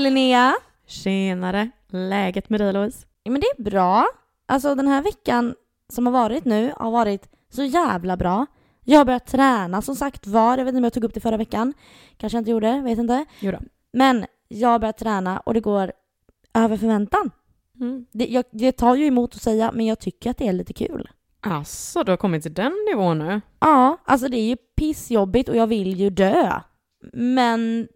Linnea! Tjenare! Läget med dig Louise? Ja, men det är bra. Alltså den här veckan som har varit nu har varit så jävla bra. Jag har börjat träna som sagt var. Jag vet inte om jag tog upp det förra veckan. Kanske jag inte gjorde, vet inte. Jo då. Men jag har börjat träna och det går över förväntan. Mm. Det, jag, det tar ju emot att säga, men jag tycker att det är lite kul. Alltså, du har kommit till den nivån nu? Ja, alltså det är ju pissjobbigt och jag vill ju dö. Men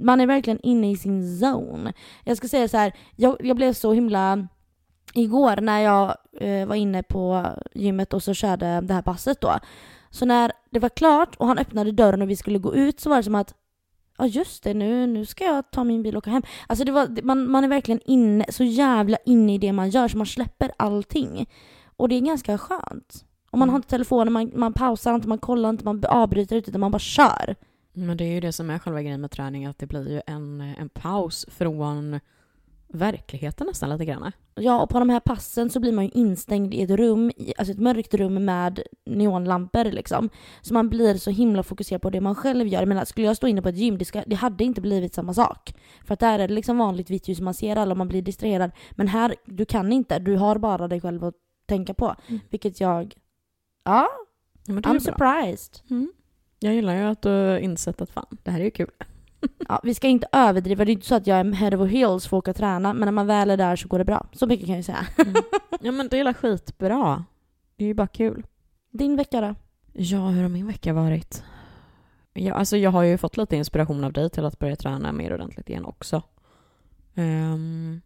man är verkligen inne i sin zone. Jag ska säga så här, jag, jag blev så himla... Igår när jag eh, var inne på gymmet och så körde det här passet då. Så när det var klart och han öppnade dörren och vi skulle gå ut så var det som att Ja just det, nu, nu ska jag ta min bil och åka hem. Alltså det var, man, man är verkligen inne, så jävla inne i det man gör så man släpper allting. Och det är ganska skönt. Och man Mm. har inte telefonen, man, man pausar inte, man kollar inte, man avbryter inte utan man bara kör. Men det är ju det som är själva grejen med träning, att det blir ju en, en paus från verkligheten nästan lite grann. Ja, och på de här passen så blir man ju instängd i ett rum, alltså ett mörkt rum med neonlampor liksom. Så man blir så himla fokuserad på det man själv gör. Menar, skulle jag stå inne på ett gym, det, ska, det hade inte blivit samma sak. För att där är det liksom vanligt vitt ljus, man ser alla och man blir distraherad. Men här, du kan inte, du har bara dig själv att tänka på. Mm. Vilket jag, ja, men I'm surprised. Mm. Jag gillar ju att du har insett att fan, det här är ju kul. Ja, vi ska inte överdriva, det är inte så att jag är head over heels för att åka träna, men när man väl är där så går det bra. Så mycket kan jag säga. Ja men det är skitbra. Det är ju bara kul. Din vecka då? Ja, hur har min vecka varit? Ja, alltså jag har ju fått lite inspiration av dig till att börja träna mer ordentligt igen också. Ehm,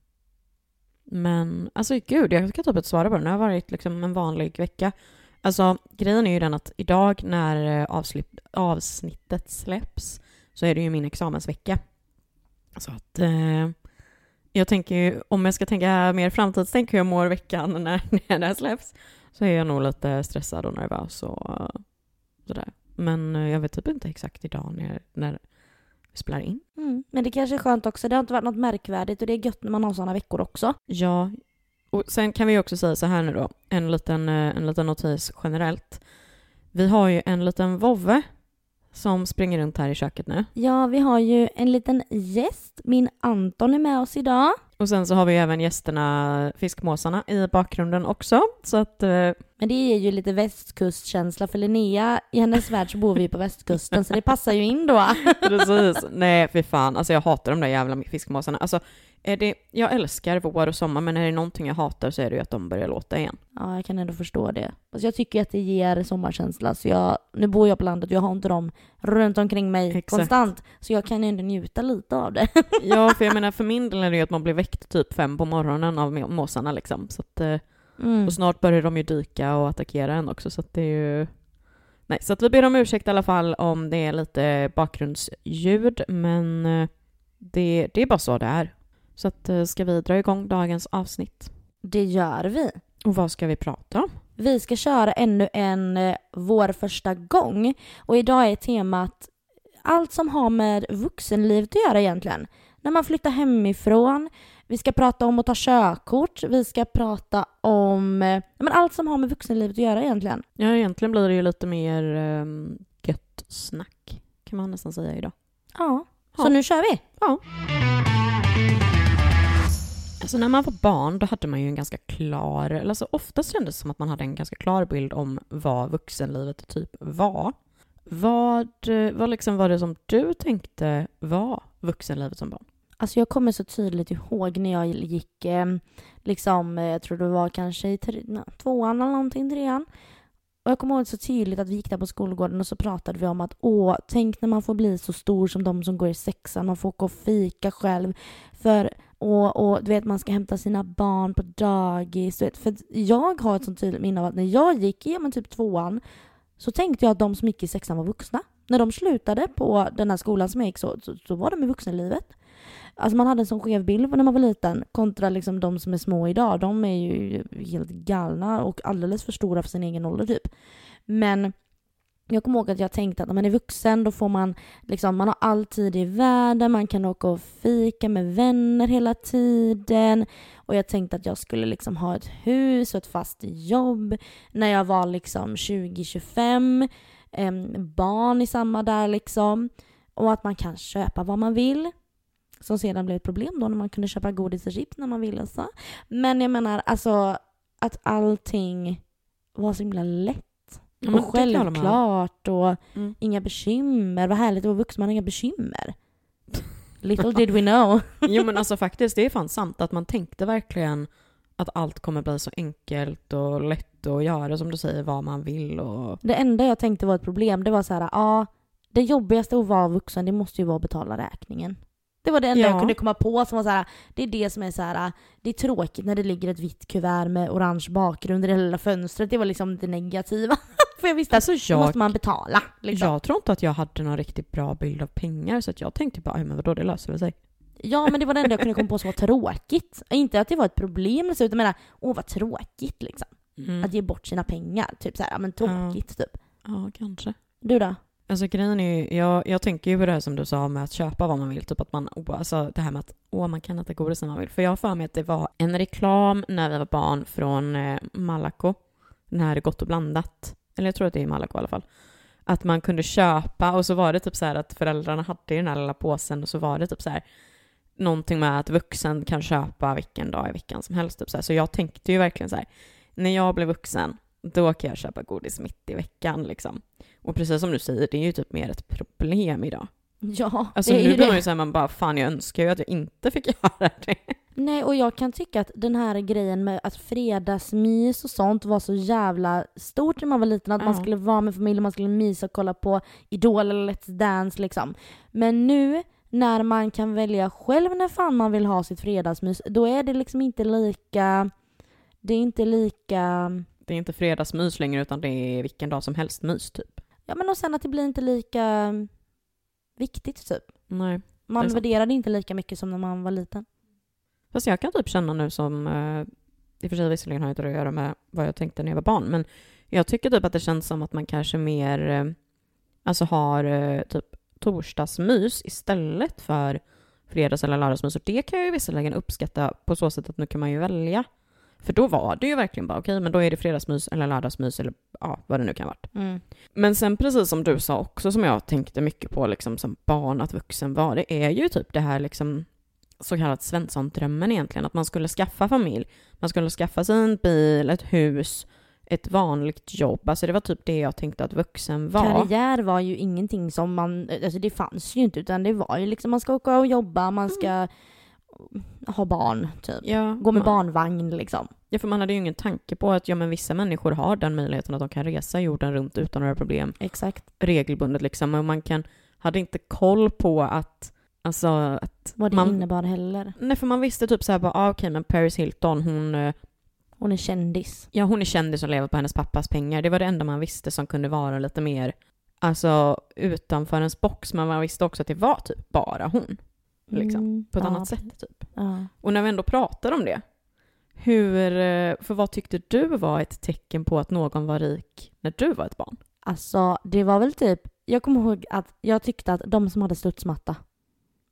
men alltså gud, jag ska typ inte svara på det. Det har varit liksom en vanlig vecka. Alltså grejen är ju den att idag när eh, avsnittet släpps så är det ju min examensvecka. Så att eh, jag tänker ju, om jag ska tänka mer framtidstänk hur jag mår veckan när, när det här släpps så är jag nog lite stressad och nervös och sådär. Men eh, jag vet typ inte exakt idag när, när vi spelar in. Mm. Men det kanske är skönt också. Det har inte varit något märkvärdigt och det är gött när man har sådana veckor också. Ja, och sen kan vi också säga så här nu då, en liten, eh, en liten notis generellt. Vi har ju en liten vovve som springer runt här i köket nu. Ja, vi har ju en liten gäst. Min Anton är med oss idag. Och sen så har vi även gästerna, fiskmåsarna, i bakgrunden också. Så att, eh, Men det är ju lite västkustkänsla för Linnea. I hennes värld så bor vi på västkusten så det passar ju in då. precis. Nej, fy fan. Alltså jag hatar de där jävla fiskmåsarna. Alltså, är det, jag älskar vår och sommar, men är det någonting jag hatar så är det ju att de börjar låta igen. Ja, jag kan ändå förstå det. Alltså jag tycker att det ger sommarkänsla. Så jag, nu bor jag på landet och jag har inte dem runt omkring mig Exakt. konstant. Så jag kan ändå njuta lite av det. Ja, för jag menar för min del är det ju att man blir väckt typ fem på morgonen av må- måsarna liksom. Så att, eh, Mm. och snart börjar de ju dyka och attackera en också, så att det är ju... Nej, så att vi ber om ursäkt i alla fall om det är lite bakgrundsljud, men eh, det, det är bara så det är. Så att eh, ska vi dra igång dagens avsnitt? Det gör vi. Och vad ska vi prata om? Vi ska köra ännu en eh, Vår första gång. Och idag är temat allt som har med vuxenlivet att göra egentligen. När man flyttar hemifrån, vi ska prata om att ta körkort, vi ska prata om eh, men allt som har med vuxenlivet att göra egentligen. Ja, egentligen blir det ju lite mer um, gött snack, kan man nästan säga idag. Ja, så Ja. nu kör vi. Ja. Alltså när man var barn då hade man ju en ganska klar, eller alltså oftast kändes det som att man hade en ganska klar bild om vad vuxenlivet typ var. Vad, vad liksom var det som du tänkte var vuxenlivet som barn? Alltså jag kommer så tydligt ihåg när jag gick, ehm, liksom, eh, jag tror det var kanske i tre, tvåan eller någonting, trean. Och jag kommer ihåg så tydligt att vi gick där på skolgården och så pratade vi om att åh, tänk när man får bli så stor som de som går i sexan, man får åka och fika själv. För, och, och du vet, man ska hämta sina barn på dagis. Du vet, för jag har ett sånt tydligt minne av att när jag gick i ja, men typ tvåan så tänkte jag att de som gick i sexan var vuxna. När de slutade på den här skolan som jag gick så, så, så var de i vuxenlivet. Alltså man hade en sån skev bild när man var liten kontra liksom de som är små idag. De är ju helt galna och alldeles för stora för sin egen ålder typ. Men jag kommer ihåg att jag tänkte att när man är vuxen då får man liksom, man har all tid i världen, man kan åka och fika med vänner hela tiden. Och jag tänkte att jag skulle liksom ha ett hus och ett fast jobb när jag var liksom 20-25. Eh, barn i samma där liksom. Och att man kan köpa vad man vill. Som sedan blev ett problem då när man kunde köpa godis och chips när man ville. Så. Men jag menar alltså att allting var så himla lätt Ja, och självklart och Mm. inga bekymmer. Vad härligt att vara vuxen, man har inga bekymmer. Little did we know. Jo men alltså faktiskt, det är fan sant att man tänkte verkligen att allt kommer bli så enkelt och lätt att göra som du säger vad man vill och... Det enda jag tänkte var ett problem, det var så här, ja, det jobbigaste att vara vuxen, det måste ju vara att betala räkningen. Det var det enda Ja. jag kunde komma på som var så här, det är det som är så här, det är tråkigt när det ligger ett vitt kuvert med orange bakgrund i det lilla fönstret. Det var liksom det negativa. För jag visste att Alltså då måste man betala. Liksom. jag tror inte att jag hade någon riktigt bra bild av pengar så att jag tänkte bara, "Aj, men vadå det löser väl sig. Ja, men det var det enda jag kunde komma på som var tråkigt. Inte att det var ett problem, så, utan jag menar, åh vad tråkigt liksom. Mm. Att ge bort sina pengar. Typ så här, ja men tråkigt typ. Ja, kanske. Du då? Alltså grejen är ju, jag, jag tänker ju på det här som du sa med att köpa vad man vill. Typ att man, åh, alltså det här med att åh, man kan äta godis när man vill. För jag har för mig att det var en reklam när vi var barn från eh, Malaco. Den här Gott och blandat. Eller jag tror att det är i Malaco i alla fall. Att man kunde köpa och så var det typ så här att föräldrarna hade i den här lilla påsen och så var det typ så här någonting med att vuxen kan köpa vilken dag i veckan som helst. Typ så, här. så jag tänkte ju verkligen så här, när jag blir vuxen, då kan jag köpa godis mitt i veckan liksom. Och precis som du säger, det är ju typ mer ett problem idag. Ja, Alltså det är nu ju blir man ju såhär, man bara fan jag önskar ju att jag inte fick göra det. Nej, och jag kan tycka att den här grejen med att fredagsmys och sånt var så jävla stort när man var liten. Att man Ja. skulle vara med familjen, man skulle mysa och kolla på Idol eller Let's Dance liksom. Men nu när man kan välja själv när fan man vill ha sitt fredagsmys, då är det liksom inte lika... Det är inte lika... Det är inte fredagsmys längre utan det är vilken dag som helst mys typ. Ja men och sen att det blir inte lika viktigt typ. Nej. Man det inte lika mycket som när man var liten. Fast jag kan typ känna nu som, eh, i och för sig visserligen har inte det att göra med vad jag tänkte när jag var barn, men jag tycker typ att det känns som att man kanske mer, eh, alltså har eh, typ torsdagsmys istället för fredags eller lördagsmys. Och det kan jag ju visserligen uppskatta på så sätt att nu kan man ju välja. För då var det ju verkligen bara okej, men då är det fredagsmys eller lördagsmys eller ja, vad det nu kan vara. Mm. Men sen precis som du sa också, som jag tänkte mycket på liksom som barn att vuxen var, det är ju typ det här liksom så kallat Svensson-drömmen egentligen, att man skulle skaffa familj, man skulle skaffa sig en bil, ett hus, ett vanligt jobb. Alltså det var typ det jag tänkte att vuxen var. Karriär var ju ingenting som man, alltså det fanns ju inte utan det var ju liksom man ska åka och jobba, man ska ha barn typ. Ja, Gå med man, barnvagn liksom. ja, för man hade ju ingen tanke på att ja, men vissa människor har den möjligheten att de kan resa jorden runt utan några problem Exakt. regelbundet liksom. Och man kan, hade inte koll på att, alltså att Vad det man, innebar heller. Nej, för man visste typ såhär bara, ah, okej men Paris Hilton, hon, eh, Hon är kändis. ja hon är kändis och lever på hennes pappas pengar. Det var det enda man visste som kunde vara lite mer, alltså utanför ens box. Men man visste också att det var typ bara hon. Liksom, Mm, På ett ja, annat sätt typ. Ja. Och när vi ändå pratar om det, hur, eh, för vad tyckte du var ett tecken på att någon var rik när du var ett barn? Alltså det var väl typ, jag kommer ihåg att jag tyckte att de som hade studsmatta,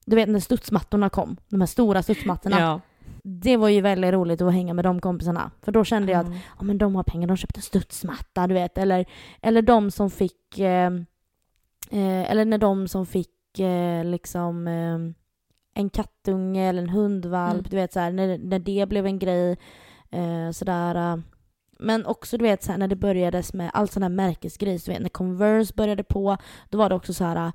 du vet när studsmattorna kom, de här stora studsmattorna. Ja. Det var ju väldigt roligt att hänga med de kompisarna. För då kände jag att Mm. ja, men de har pengar, de köpte studsmatta, du vet. Eller, eller de som fick, eh, eh, eller när de som fick eh, liksom eh, en kattunge eller en hundvalp, Mm. du vet så här, när, när det blev en grej. Eh, sådär. eh. Men också du vet så här, när det börjades med allt sån här märkesgrej, vet när Converse började på, då var det också så här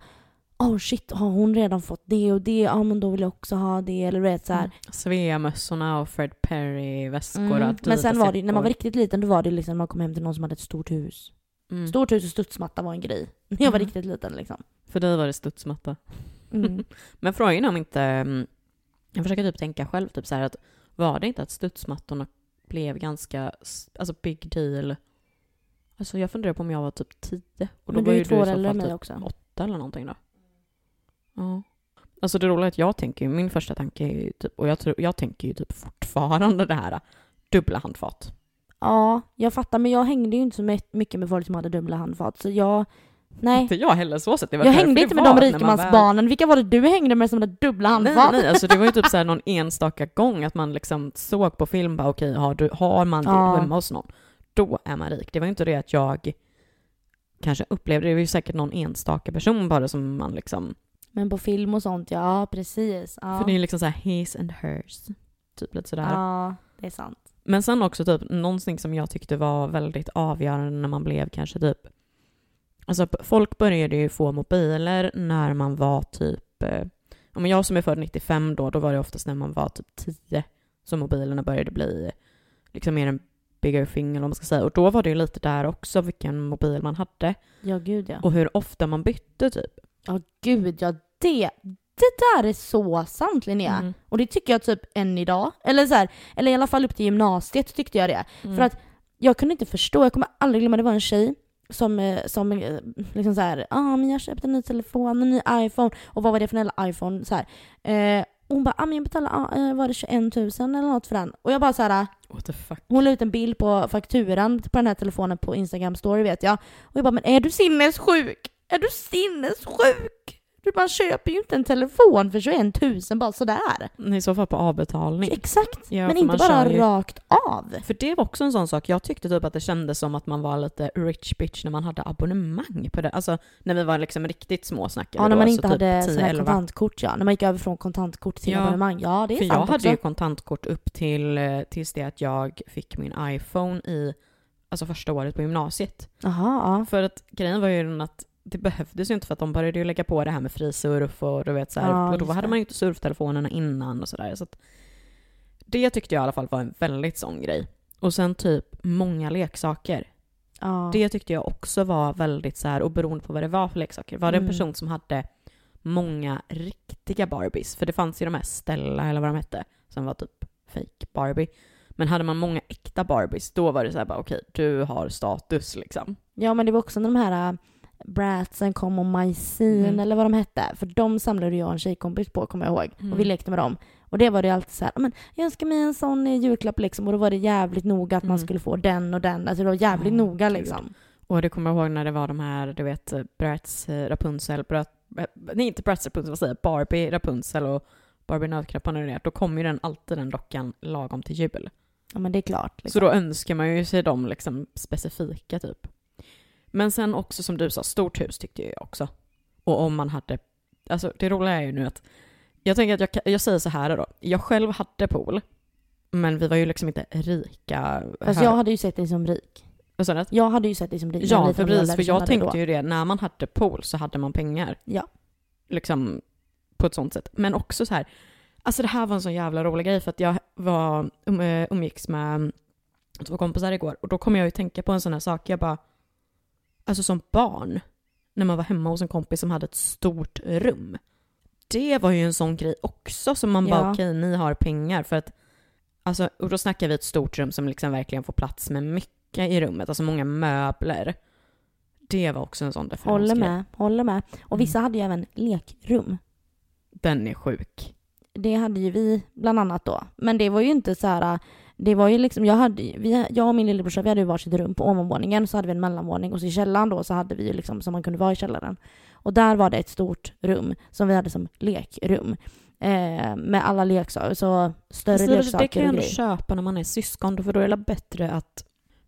Oh shit, har hon redan fått det och det? Ja men då vill jag också ha det. Eller du vet så här. Mm. Svea-mössorna och Fred Perry-väskor Mm. och Men sen var det, när man var riktigt liten, då var det liksom man kom hem till någon som hade ett stort hus. Mm. Stort hus och studsmatta var en grej. När jag var Mm. riktigt liten liksom. För dig var det studsmatta. Mm. Men frågan är om inte, mm, jag försöker typ tänka själv, typ så här att var det inte att studsmattorna blev ganska, alltså big deal? Alltså jag funderar på om jag var typ tio. Och Men var du är ju två år äldre än mig typ också. åtta eller någonting då. Ja. Alltså det roliga är att jag tänker ju, min första tanke är ju typ, och jag, tror, jag tänker ju typ fortfarande det här dubbla handfat. Ja, jag fattar. Men jag hängde ju inte så my- mycket med folk som hade dubbla handfat. Så jag... Nej. Inte jag heller så sett. Det var Jag hängde inte med de rikemansbarnen. Vilka var det du hängde med som hade dubbla Nej, handfat? nej, alltså det var ju typ så någon enstaka gång att man liksom såg på film bara okej, har, du, har man det Ja. hemma hos någon, då är man rik. Det var ju inte det att jag kanske upplevde, det var ju säkert någon enstaka person bara som man liksom Men på film och sånt, ja precis. Ja, För det är liksom så här his and hers. Typ lite sådär. ja det är sant. Men sen också typ någonting som jag tyckte var väldigt avgörande när man blev kanske typ Alltså folk började ju få mobiler när man var typ eh, Om jag som är född 95 då, då var det oftast när man var typ 10 som mobilerna började bli liksom mer en bigger thing eller vad man ska säga. Och då var det ju lite där också vilken mobil man hade Ja gud ja. och hur ofta man bytte typ. Ja gud ja, det, det där är så sant Linnea. Mm. Och det tycker jag typ än idag. Eller så här, eller i alla fall upp till gymnasiet tyckte jag det. Mm. För att jag kunde inte förstå, jag kommer aldrig glömma, det var en tjej som, eh, som eh, liksom så här, ah, men jag köpte en ny telefon, en ny iPhone. Och vad var det för en jävla iPhone? Så här. Eh, hon bara, ah, men jag betalade, ah, eh, var det 21 000 eller något för den? Och jag bara så här, What the fuck? hon la ut en bild på fakturan på den här telefonen på Instagram story vet jag. Och jag bara, men är du sinnessjuk? Är du sinnessjuk? Du bara köper ju inte en telefon för 21 000 bara sådär. I så fall på avbetalning. Exakt, Ja, men för inte man bara ju- rakt av. För det var också en sån sak, jag tyckte typ att det kändes som att man var lite rich bitch när man hade abonnemang på det. Alltså när vi var liksom riktigt små snackade Ja, när då, man så inte typ hade 10, sån här 11. kontantkort ja. När man gick över från kontantkort till Ja, abonnemang. Ja, det är För sant jag hade också. ju kontantkort upp till, eh, tills det att jag fick min iPhone i, alltså första året på gymnasiet. Jaha, För att grejen var ju den att det behövdes ju inte för att de började ju lägga på det här med frisurf och du vet så här, Ja, och då hade man ju inte surftelefonerna innan och sådär. Så det tyckte jag i alla fall var en väldigt sån grej. Och sen typ många leksaker. ja. Det tyckte jag också var väldigt så här, och beroende på vad det var för leksaker. Var det en Mm. person som hade många riktiga Barbies, för det fanns ju de här Stella eller vad de hette, som var typ fake Barbie. Men hade man många äkta Barbies, då var det så här bara okej, du har status liksom. Ja men det var också de här äh, Bratsen kom och Majsin Mm. eller vad de hette. För de samlade jag och en tjejkompis på kommer jag ihåg. Mm. Och vi lekte med dem. Och det var det alltid så här, "Ja, men jag önskar mig en sån eh, julklapp liksom. Och då var det jävligt noga att man Mm. skulle få den och den. Alltså det var jävligt Ja, noga liksom. Och det kommer jag ihåg när det var de här, du vet, Bratz, Rapunzel, Brat, eh, nej inte Bratz Rapunzel, vad säger jag, Barbie, Rapunzel och Barbie Nötknäpparen och det. Då kommer ju den, alltid den dockan lagom till jul. Ja men det är klart. Så Liksom. då önskar man ju sig de liksom specifika typ. Men sen också som du sa, stort hus tyckte jag också. Och om man hade, alltså det roliga är ju nu att, jag tänker att jag, jag säger så här då, jag själv hade pool, men vi var ju liksom inte rika. Fast här. jag hade ju sett dig som rik. Vad sa du? Jag hade ju sett dig som rik. Ja, för precis, för jag tänkte då. ju det, när man hade pool så hade man pengar. Ja. Liksom på ett sånt sätt. Men också så här, alltså det här var en så jävla rolig grej för att jag var, um, eh, umgicks med två kompisar igår och då kom jag ju tänka på en sån här sak, jag bara, alltså som barn, när man var hemma hos en kompis som hade ett stort rum. Det var ju en sån grej också som man bara, Ja. okej ni har pengar för att, alltså, och då snackar vi ett stort rum som liksom verkligen får plats med mycket i rummet, alltså många möbler. Det var också en sån Håller referensgrej. med, håller med. Och Mm. vissa hade ju även lekrum. Den är sjuk. Det hade ju vi bland annat då. Men det var ju inte så här. Det var ju liksom, jag, hade, vi, jag och min lillebrorsa vi hade ju varsitt rum på ovanvåningen så hade vi en mellanvåning och så i källaren då så hade vi ju liksom som man kunde vara i källaren. Och där var det ett stort rum som vi hade som lekrum. Eh, med alla leksaker, så större Fast det- det leksaker kan jag ändå köpa när man är syskon, för då är det bättre att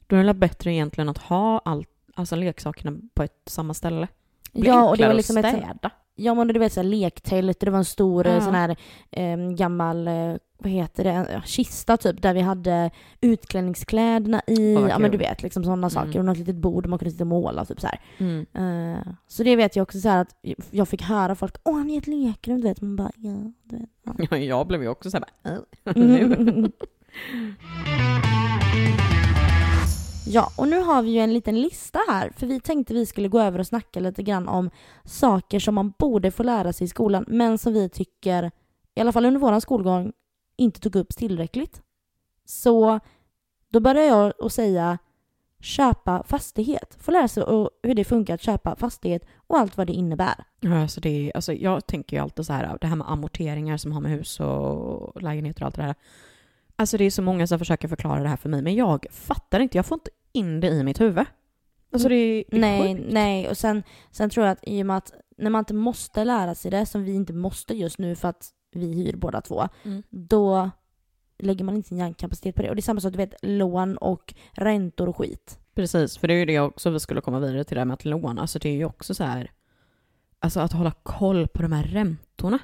då är det bättre egentligen att ha allt, alltså leksakerna på ett samma ställe. Blir Ja, och det var liksom att ett städa. Ja men du vet såhär lektält, det var en stor Ja. ja. sån här eh, gammal, eh, vad heter det, en kista typ där vi hade utklädningskläderna i, vad ja men du vet liksom sådana saker Mm. och något litet bord där man kunde sitta och måla typ så här. Mm. Eh, så det vet jag också så här att jag fick höra folk, åh han är ett lekrum, du vet, man bara ja, du vet. Ja. Ja, jag blev ju också såhär bara, "Äh, nu. Mm. Ja, och nu har vi ju en liten lista här, för vi tänkte vi skulle gå över och snacka lite grann om saker som man borde få lära sig i skolan, men som vi tycker, i alla fall under vår skolgång, inte tog upp tillräckligt. Så då börjar jag att säga köpa fastighet. Få lära sig hur det funkar att köpa fastighet och allt vad det innebär. Ja, alltså det alltså jag tänker ju alltid så här, det här med amorteringar som har med hus och lägenheter och allt det där. Alltså det är så många som försöker förklara det här för mig, men jag fattar inte, jag får inte in det i mitt huvud. Alltså det är, det är Nej, sjukt. nej. Och sen, sen tror jag att i och med att när man inte måste lära sig det, som vi inte måste just nu för att vi hyr båda två, Mm. då lägger man inte sin hjärnkapacitet på det. Och det är samma sak, du vet, lån och räntor och skit. Precis, för det är ju det också vi skulle komma vidare till det här med att låna. Alltså det är ju också så här. alltså att hålla koll på de här räntorna.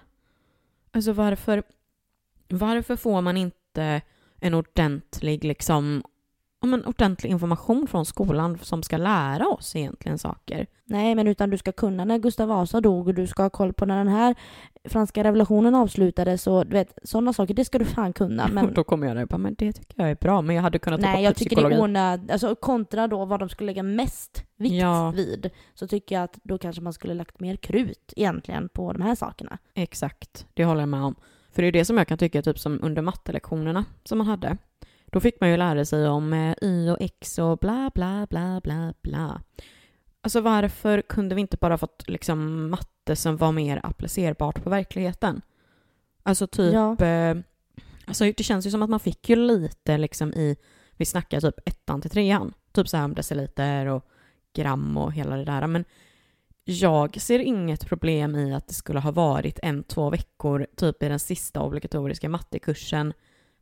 Alltså varför, varför får man inte en ordentlig, liksom, om en ordentlig information från skolan som ska lära oss egentligen saker? Nej, men utan du ska kunna när Gustav Vasa dog och du ska ha koll på när den här franska revolutionen avslutades och du vet, sådana saker, det ska du fan kunna. Men Då kommer jag där och bara, men det tycker jag är bra, men jag hade kunnat ta nej, jag tycker det är onödigt. Alltså kontra då vad de skulle lägga mest vikt Ja. vid, så tycker jag att då kanske man skulle lagt mer krut egentligen på de här sakerna. Exakt, det håller jag med om. För det är det som jag kan tycka, typ som under mattelektionerna som man hade. Då fick man ju lära sig om eh, y och x och bla bla bla bla bla. Alltså varför kunde vi inte bara fått liksom matte som var mer applicerbart på verkligheten? Alltså typ, Ja. eh, alltså det känns ju som att man fick ju lite liksom i, vi snackar typ ettan till trean. Typ så här om deciliter och gram och hela det där. Men jag ser inget problem i att det skulle ha varit en, två veckor typ i den sista obligatoriska mattekursen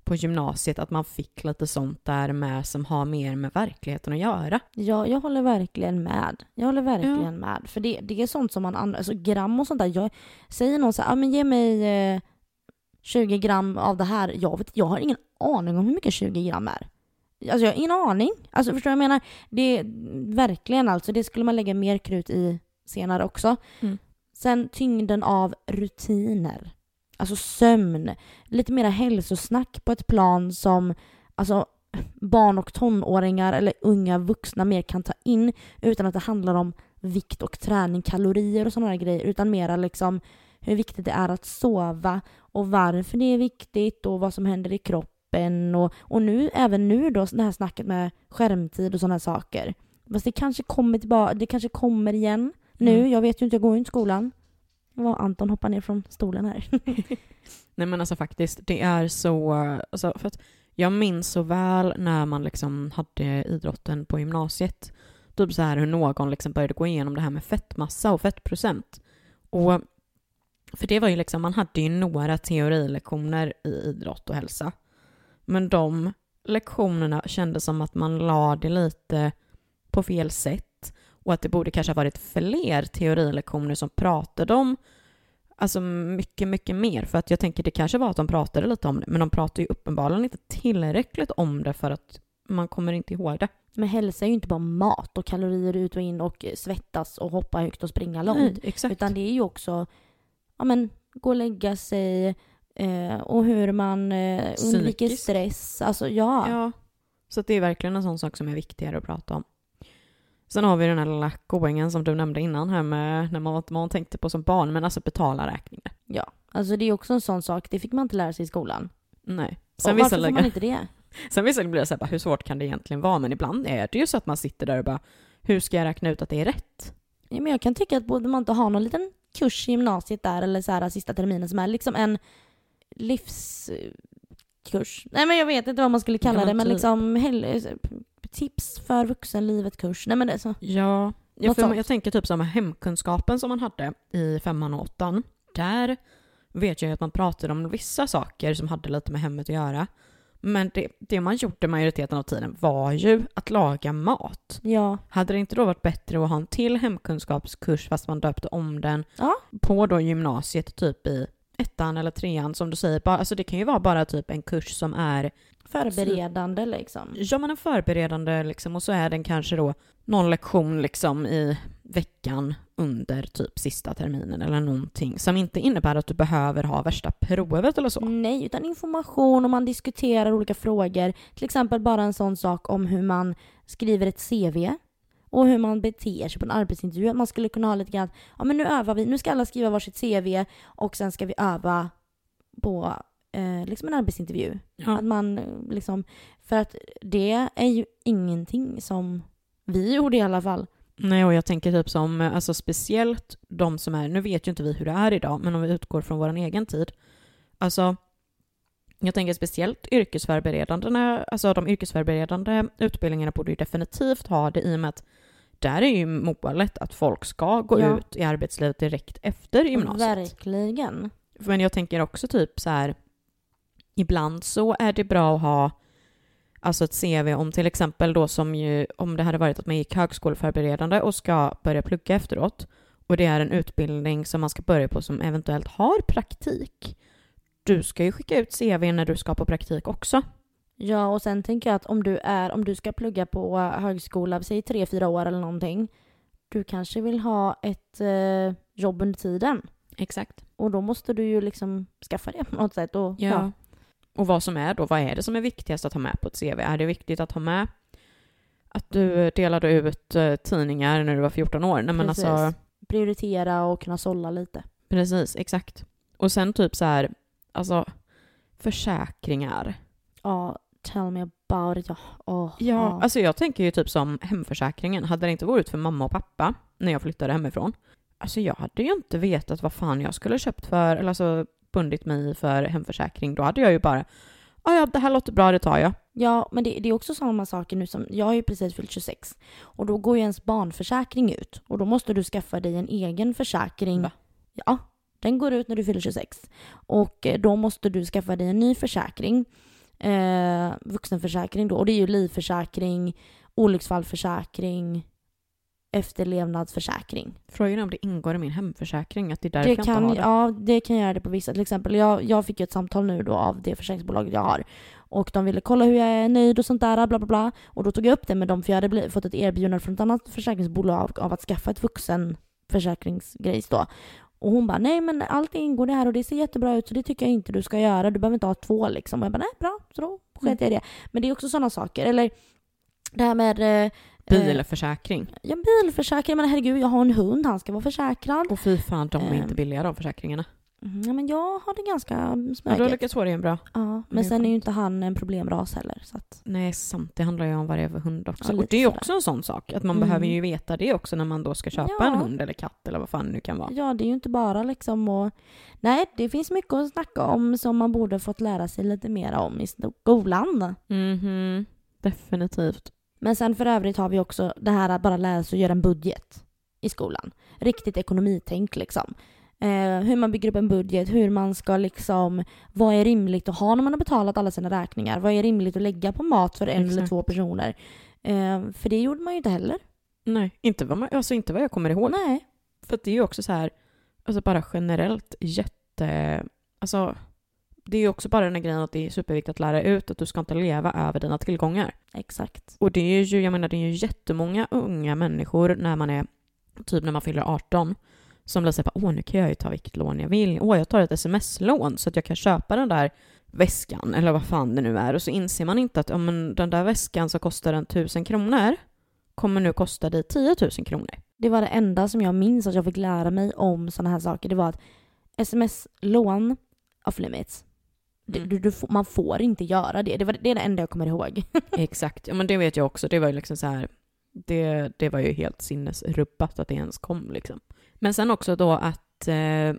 på gymnasiet att man fick lite sånt där med som har mer med verkligheten att göra. Ja, jag håller verkligen med. Jag håller verkligen med. För det, det är sånt som man använder, alltså gram och sånt där. Jag säger någon så här, ah, men ge mig eh, 20 gram av det här. Jag, vet, jag har ingen aning om hur mycket 20 gram är. Alltså jag har ingen aning. Alltså förstår du vad jag menar? Det är verkligen alltså, det skulle man lägga mer krut i senare också. Mm. Sen tyngden av rutiner. Alltså sömn. Lite mera hälsosnack på ett plan som alltså, barn och tonåringar eller unga vuxna mer kan ta in utan att det handlar om vikt och träning, kalorier och sådana grejer utan mera liksom hur viktigt det är att sova och varför det är viktigt och vad som händer i kroppen och, och nu, även nu då, det här snacket med skärmtid och sådana saker. Fast det kanske kommer tillbaka, det kanske kommer igen nu, Mm. jag vet ju inte, jag går ju inte i skolan. Vad Anton hoppar ner från stolen här. Nej men alltså faktiskt, det är så, alltså för att jag minns så väl när man liksom hade idrotten på gymnasiet. Typ så här hur någon liksom började gå igenom det här med fettmassa och fettprocent. Och för det var ju liksom, man hade ju några teorilektioner i idrott och hälsa. Men de lektionerna kändes som att man la det lite på fel sätt och att det borde kanske ha varit fler teorilektioner som pratade om Alltså mycket, mycket mer. För att jag tänker det kanske var att de pratade lite om det, men de pratade ju uppenbarligen inte tillräckligt om det för att man kommer inte ihåg det. Men hälsa är ju inte bara mat och kalorier ut och in och svettas och hoppa högt och springa långt. Nej, exakt. Utan det är ju också, ja men, gå och lägga sig eh, och hur man eh, undviker stress. Alltså ja. Ja. Så det är verkligen en sån sak som är viktigare att prata om. Sen har vi den här lilla goingen som du nämnde innan här med när man, man tänkte på som barn, men alltså betala räkningar. ja. Alltså det är också en sån sak, det fick man inte lära sig i skolan. Nej. Och Sen varför vissa, får man inte det? sen vissa blir det så här, bara, hur svårt kan det egentligen vara? Men ibland är det ju så att man sitter där och bara, hur ska jag räkna ut att det är rätt? Ja, men jag kan tycka att borde man inte ha någon liten kurs i gymnasiet där eller så här sista terminen som är liksom en livskurs. Nej men jag vet inte vad man skulle kalla det men typ. liksom tips för vuxenlivet-kurs. Nej men det är så. Ja, ja Något för jag tänker typ som hemkunskapen som man hade i femman och åttan. Där vet jag ju att man pratade om vissa saker som hade lite med hemmet att göra. Men det, det man gjorde majoriteten av tiden var ju att laga mat. Ja. Hade det inte då varit bättre att ha en till hemkunskapskurs fast man döpte om den Ja. på då gymnasiet typ i ettan eller trean som du säger. Bara, alltså det kan ju vara bara typ en kurs som är Förberedande liksom. Ja men en förberedande liksom och så är den kanske då någon lektion liksom i veckan under typ sista terminen eller någonting som inte innebär att du behöver ha värsta provet eller så. Nej, utan information och man diskuterar olika frågor. Till exempel bara en sån sak om hur man skriver ett CV och hur man beter sig på en arbetsintervju. Man skulle kunna ha lite grann, ja men nu övar vi, nu ska alla skriva varsitt CV och sen ska vi öva på eh, liksom en arbetsintervju. Ja. Att man eh, liksom, för att det är ju ingenting som vi gjorde i alla fall. Nej och jag tänker typ som, alltså speciellt de som är, nu vet ju inte vi hur det är idag, men om vi utgår från vår egen tid. Alltså, jag tänker speciellt yrkesförberedande, alltså de yrkesförberedande utbildningarna borde ju definitivt ha det i och med att där är ju målet att folk ska gå Ja. ut i arbetslivet direkt efter gymnasiet. Verkligen. Men jag tänker också typ så här, ibland så är det bra att ha alltså ett CV om till exempel då som ju, om det hade varit att man gick högskoleförberedande och ska börja plugga efteråt och det är en utbildning som man ska börja på som eventuellt har praktik. Du ska ju skicka ut CV när du ska på praktik också. Ja, och sen tänker jag att om du, är, om du ska plugga på högskola, säg tre, fyra år eller någonting. Du kanske vill ha ett eh, jobb under tiden. Exakt. Och då måste du ju liksom skaffa det på något sätt. Och, Ja. ja. Och vad som är då, vad är det som är viktigast att ha med på ett CV? Är det viktigt att ha med att du delade ut eh, tidningar när du var 14 år? Nej men Precis. alltså, Prioritera och kunna sålla lite. precis, exakt. Och sen typ så här, alltså försäkringar. Ja, tell me about it. Ja, Åh, Ja, alltså jag tänker ju typ som hemförsäkringen. Hade det inte varit för mamma och pappa när jag flyttade hemifrån, alltså jag hade ju inte vetat vad fan jag skulle köpt för, eller alltså bundit mig för hemförsäkring. Då hade jag ju bara, "Ah, ja det här låter bra, det tar jag. Ja, men det, det är också samma saker nu som, jag har ju precis fyllt 26 och då går ju ens barnförsäkring ut och då måste du skaffa dig en egen försäkring. Va? Ja, den går ut när du fyller 26 och eh, då måste du skaffa dig en ny försäkring. Eh, vuxenförsäkring då och det är ju livförsäkring, olycksfallförsäkring, efterlevnadsförsäkring. Frågan är om det ingår i min hemförsäkring, att det är därför Det jag inte kan, har det. ja, det kan göra det på vissa. Till exempel, jag, jag fick ju ett samtal nu då av det försäkringsbolaget jag har. Och de ville kolla hur jag är nöjd och sånt där, bla bla bla. Och då tog jag upp det med dem för jag hade fått ett erbjudande från ett annat försäkringsbolag av att skaffa ett vuxenförsäkringsgrejs då. Och hon bara, nej men allt ingår det här och det ser jättebra ut så det tycker jag inte du ska göra. Du behöver inte ha två liksom. Och jag bara, nej bra, så då sket jag i det. Men det är också sådana saker. Eller det här med... Eh, Bilförsäkring. Ja, bilförsäkring. Men herregud, jag har en hund, han ska vara försäkrad. Och fy fan, de är Ehm. inte billiga de försäkringarna. Mm, Ja, men jag har det ganska Ja, du har smäkigt. lyckats få det bra. Ja, men sen är ju inte han en problemras heller. Så att, Nej, sant. Det handlar ju om för hund också. Ja, och det är sådär. också en sån sak. Att man Mm. behöver ju veta det också när man då ska köpa Ja. en hund eller katt eller vad fan det nu kan vara. ja, det är ju inte bara liksom och... Nej, det finns mycket att snacka om som man borde fått lära sig lite mer om i skolan. Mhm. Definitivt. Men sen för övrigt har vi också det här att bara lära sig att göra en budget i skolan. Riktigt ekonomitänk liksom. Eh, hur man bygger upp en budget, hur man ska liksom... Vad är rimligt att ha när man har betalat alla sina räkningar? Vad är rimligt att lägga på mat för en eller Exakt. två personer? Eh, för det gjorde man ju inte heller. Nej, inte vad, man, alltså inte vad jag kommer ihåg. Nej. För det är ju också så här, alltså bara generellt jätte... Alltså, det är ju också bara den här grejen att det är superviktigt att lära ut att du ska inte leva över dina tillgångar. Exakt. Och det är ju, jag menar, det är ju jättemånga unga människor när man är, typ när man fyller 18, som blir såhär, åh nu kan jag ju ta vilket lån jag vill. Åh, jag tar ett sms-lån så att jag kan köpa den där väskan, eller vad fan det nu är. Och så inser man inte att ja, men den där väskan som kostar en tusen kronor kommer nu kosta dig 10 000 kronor. Det var det enda som jag minns att jag fick lära mig om sådana här saker. Det var att sms-lån off limits. Du, Mm. du, du, får- man får inte göra det. Det, var, det är det enda jag kommer ihåg. Exakt, ja men det vet jag också. Det var ju liksom så här, det, det var ju helt sinnesrubbat att det ens kom liksom. Men sen också då att eh,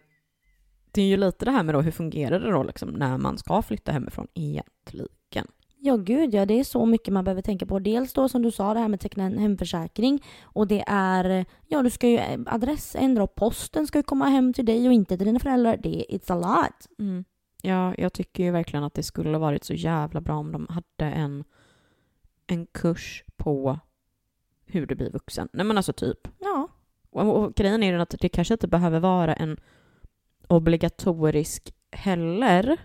det är ju lite det här med då hur fungerar det då liksom när man ska flytta hemifrån egentligen. Ja gud ja, det är så mycket man behöver tänka på. Dels då som du sa det här med teckna en hemförsäkring och det är, ja du ska ju eh, adressändra och posten ska ju komma hem till dig och inte till dina föräldrar. Det it's a lot. Mm. Ja, jag tycker ju verkligen att det skulle varit så jävla bra om de hade en, en kurs på hur du blir vuxen. Nej men alltså typ. Ja. Och, och grejen är den att det kanske inte behöver vara en obligatorisk heller.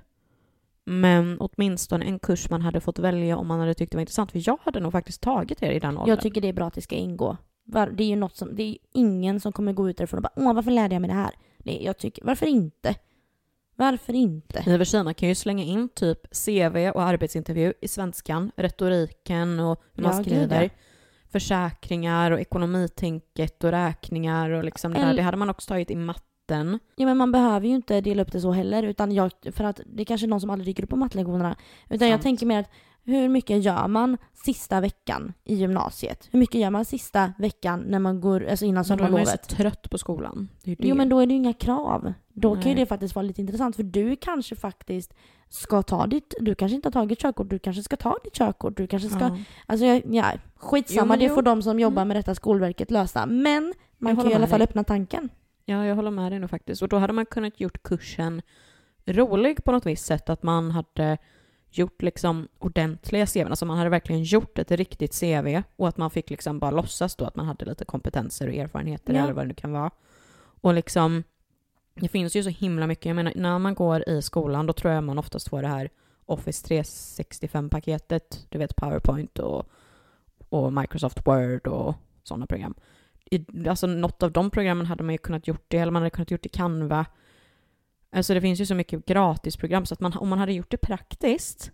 Men åtminstone en kurs man hade fått välja om man hade tyckt det var intressant. För jag hade nog faktiskt tagit det i den åldern. Jag tycker det är bra att det ska ingå. Det är ju något som, det är ju ingen som kommer gå ut därifrån och bara åh varför lärde jag mig det här? Det, jag tycker, varför inte? Varför inte? Man kan ju slänga in typ CV och arbetsintervju i svenskan, retoriken och hur man Ja, gud, skriver. ja. Försäkringar och ekonomitänket och räkningar och liksom det där. Det hade man också tagit i matten. Ja men man behöver ju inte dela upp det så heller utan jag, för att det är kanske är någon som aldrig dyker upp på mattelektionerna. Utan jag Sant. tänker mer att hur mycket gör man sista veckan i gymnasiet? Hur mycket gör man sista veckan när man går, alltså innan är man ju så sommarlovet? trött på skolan. Det är det. Jo men då är det ju inga krav. Då kan ju Nej. det faktiskt vara lite intressant för du kanske faktiskt ska ta ditt, du kanske inte har tagit körkort, du kanske ska ta ditt körkort, du kanske ska, Ja. alltså ja, skitsamma Jo, det jo. får de som jobbar Mm. med detta Skolverket lösa. Men man kan ju i alla fall dig. öppna tanken. Ja, jag håller med dig nu faktiskt. Och då hade man kunnat gjort kursen rolig på något visst sätt. Att man hade gjort liksom ordentliga CV. Alltså man hade verkligen gjort ett riktigt CV och att man fick liksom bara låtsas då att man hade lite kompetenser och erfarenheter Ja. eller vad det nu kan vara. Och liksom, det finns ju så himla mycket. Jag menar, när man går i skolan då tror jag man oftast får det här Office 365-paketet, du vet Powerpoint och, och Microsoft Word och sådana program. I, alltså något av de programmen hade man ju kunnat gjort det, eller man hade kunnat gjort det i Canva. Alltså det finns ju så mycket gratisprogram så att man, om man hade gjort det praktiskt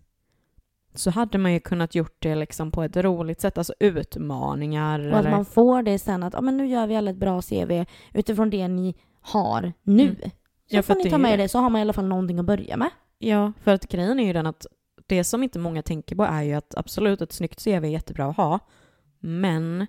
så hade man ju kunnat gjort det liksom på ett roligt sätt, alltså utmaningar. Och att eller... man får det sen att, ja men nu gör vi alla ett bra CV utifrån det ni har nu. Mm. Så Ja, får ni det ta med ju det så har man i alla fall någonting att börja med. Ja, för att grejen är ju den att det som inte många tänker på är ju att absolut ett snyggt CV är jättebra att ha, men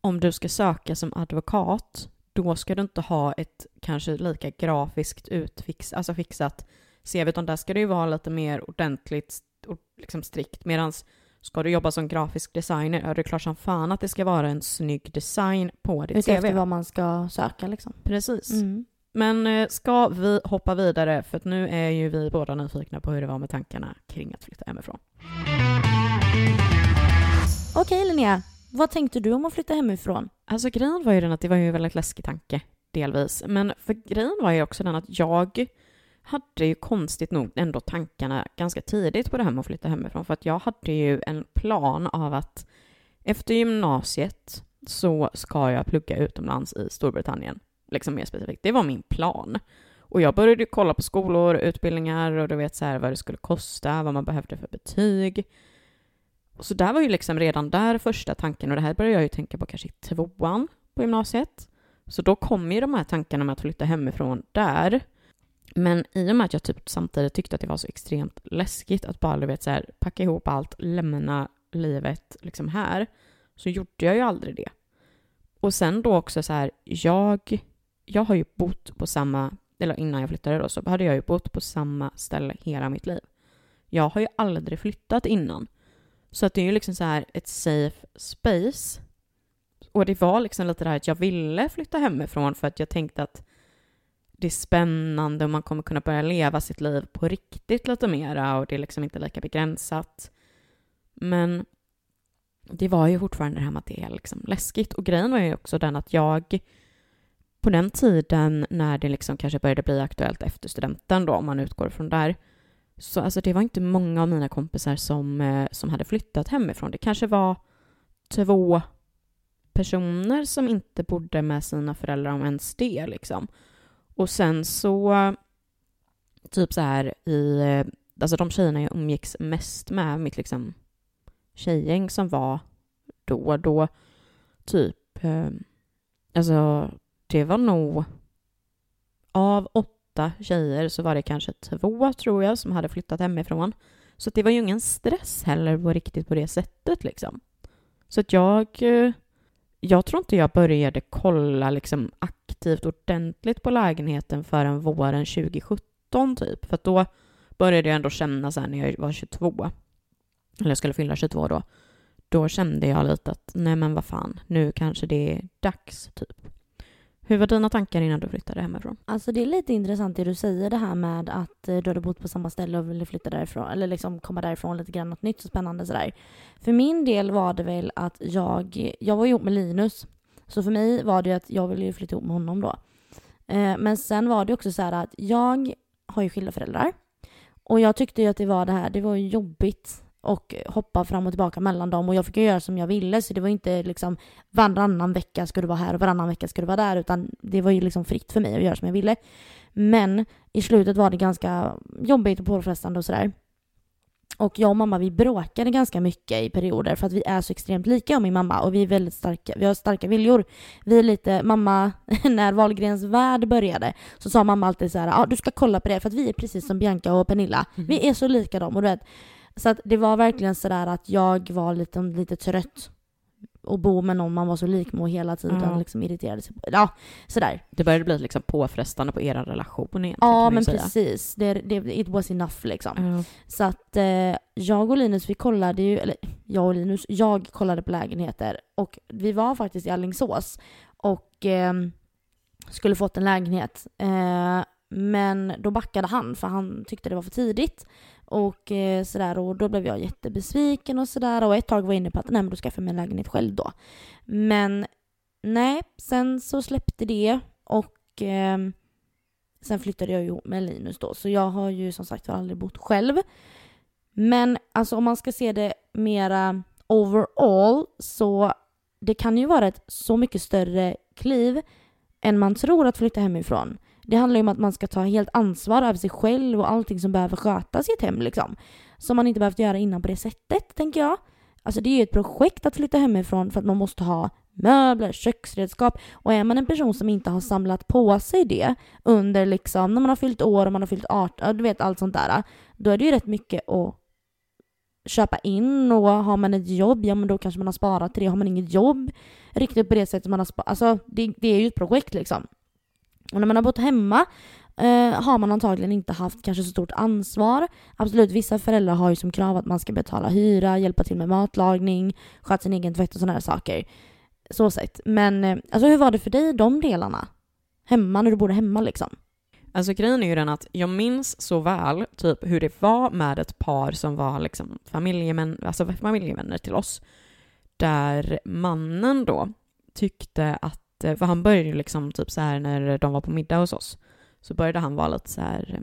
om du ska söka som advokat, då ska du inte ha ett kanske lika grafiskt utfix, alltså fixat CV, utan där ska det ju vara lite mer ordentligt och liksom strikt, medan ska du jobba som grafisk designer, ja det är klart som fan att det ska vara en snygg design på ditt Utefter CV. vad man ska söka liksom. Precis. Mm. Men eh, ska vi hoppa vidare, för att nu är ju vi båda nyfikna på hur det var med tankarna kring att flytta hemifrån. Okej Linnea, vad tänkte du om att flytta hemifrån? Alltså grejen var ju den att det var ju en väldigt läskig tanke, delvis. Men för grejen var ju också den att jag hade ju konstigt nog ändå tankarna ganska tidigt på det här med att flytta hemifrån. För att jag hade ju en plan av att efter gymnasiet så ska jag plugga utomlands i Storbritannien. Liksom mer specifikt. Det var min plan. Och jag började kolla på skolor, utbildningar och du vet så här vad det skulle kosta, vad man behövde för betyg. Så där var ju liksom redan där första tanken och det här började jag ju tänka på kanske i tvåan på gymnasiet. Så då kom ju de här tankarna med att flytta hemifrån där. Men i och med att jag typ samtidigt tyckte att det var så extremt läskigt att bara du vet så här, packa ihop allt, lämna livet liksom här, så gjorde jag ju aldrig det. Och sen då också så här, jag, jag har ju bott på samma, eller innan jag flyttade då, så hade jag ju bott på samma ställe hela mitt liv. Jag har ju aldrig flyttat innan. Så att det är ju liksom så här ett safe space. Och det var liksom lite det här att jag ville flytta hemifrån för att jag tänkte att det är spännande och man kommer kunna börja leva sitt liv på riktigt lite mera och det är liksom inte lika begränsat. Men det var ju fortfarande det här med att det är liksom läskigt. Och grejen var ju också den att jag på den tiden när det liksom kanske började bli aktuellt efter studenten då, om man utgår från där, så alltså det var inte många av mina kompisar som, eh, som hade flyttat hemifrån. Det kanske var två personer som inte bodde med sina föräldrar om ens det liksom. Och sen så, typ så här i, eh, alltså de tjejerna jag umgicks mest med, mitt liksom tjejgäng som var då, då typ, eh, alltså det var nog av åtta tjejer så var det kanske två, tror jag, som hade flyttat hemifrån. Så att det var ju ingen stress heller på riktigt på det sättet liksom. Så att jag, eh, jag tror inte jag började kolla liksom aktivt ordentligt på lägenheten förrän våren 2017 typ. För att då började jag ändå känna så här när jag var 22, eller jag skulle fylla 22 då, då kände jag lite att nej men vad fan, nu kanske det är dags typ. Hur var dina tankar innan du flyttade hemifrån? Alltså det är lite intressant det du säger det här med att eh, du hade bott på samma ställe och ville flytta därifrån, eller liksom komma därifrån lite grann, något nytt och spännande sådär. För min del var det väl att jag, jag var ihop med Linus, så för mig var det ju att jag ville ju flytta ihop med honom då. Eh, men sen var det också så här att jag har ju skilda föräldrar. Och jag tyckte ju att det var det här, det var ju jobbigt och hoppa fram och tillbaka mellan dem och jag fick ju göra som jag ville så det var inte liksom varannan vecka ska du vara här och varannan vecka ska du vara där utan det var ju liksom fritt för mig att göra som jag ville. Men i slutet var det ganska jobbigt och påfrestande och sådär. Och jag och mamma vi bråkade ganska mycket i perioder för att vi är så extremt lika jag och min mamma och vi är väldigt starka, vi har starka viljor. Vi är lite, mamma, när Wahlgrens värld började så sa mamma alltid så här, ah, du ska kolla på det för att vi är precis som Bianca och Pernilla. Vi är så lika dem och du vet. Så att det var verkligen sådär att jag var lite, lite trött och bo med någon man var så lik med och hela tiden Ja. liksom irriterade sig på. Ja, sådär. Det började bli liksom påfrestande på er relation egentligen. Ja, men säga. precis. Det, det, it was enough liksom. Ja. Så att eh, jag och Linus, vi kollade ju, eller jag och Linus, jag kollade på lägenheter och vi var faktiskt i Alingsås och eh, skulle fått en lägenhet. Eh, men då backade han för han tyckte det var för tidigt. Och eh, sådär och då blev jag jättebesviken och sådär och ett tag var jag inne på att nej men då skaffar jag mig en lägenhet själv då. Men nej, sen så släppte det och eh, sen flyttade jag ihop med Linus då. Så jag har ju som sagt aldrig bott själv. Men alltså om man ska se det mera overall så det kan ju vara ett så mycket större kliv än man tror att flytta hemifrån. Det handlar ju om att man ska ta helt ansvar över sig själv och allting som behöver skötas i ett hem liksom. Som man inte behövt göra innan på det sättet, tänker jag. Alltså det är ju ett projekt att flytta hemifrån för att man måste ha möbler, köksredskap och är man en person som inte har samlat på sig det under liksom när man har fyllt år och man har fyllt 18, du vet allt sånt där. Då är det ju rätt mycket att köpa in och har man ett jobb, ja men då kanske man har sparat till det. Har man inget jobb riktigt på det sättet man har sparat, alltså det, det är ju ett projekt liksom. Och när man har bott hemma eh, har man antagligen inte haft kanske så stort ansvar. Absolut, vissa föräldrar har ju som krav att man ska betala hyra, hjälpa till med matlagning, sköta sin egen tvätt och sådana här saker. Så sett. Men eh, alltså hur var det för dig, de delarna? Hemma, när du bodde hemma liksom? Alltså grejen är ju den att jag minns så väl typ hur det var med ett par som var liksom familjemän, alltså familjevänner till oss. Där mannen då tyckte att, för han började ju liksom typ så här när de var på middag hos oss, så började han vara lite så här,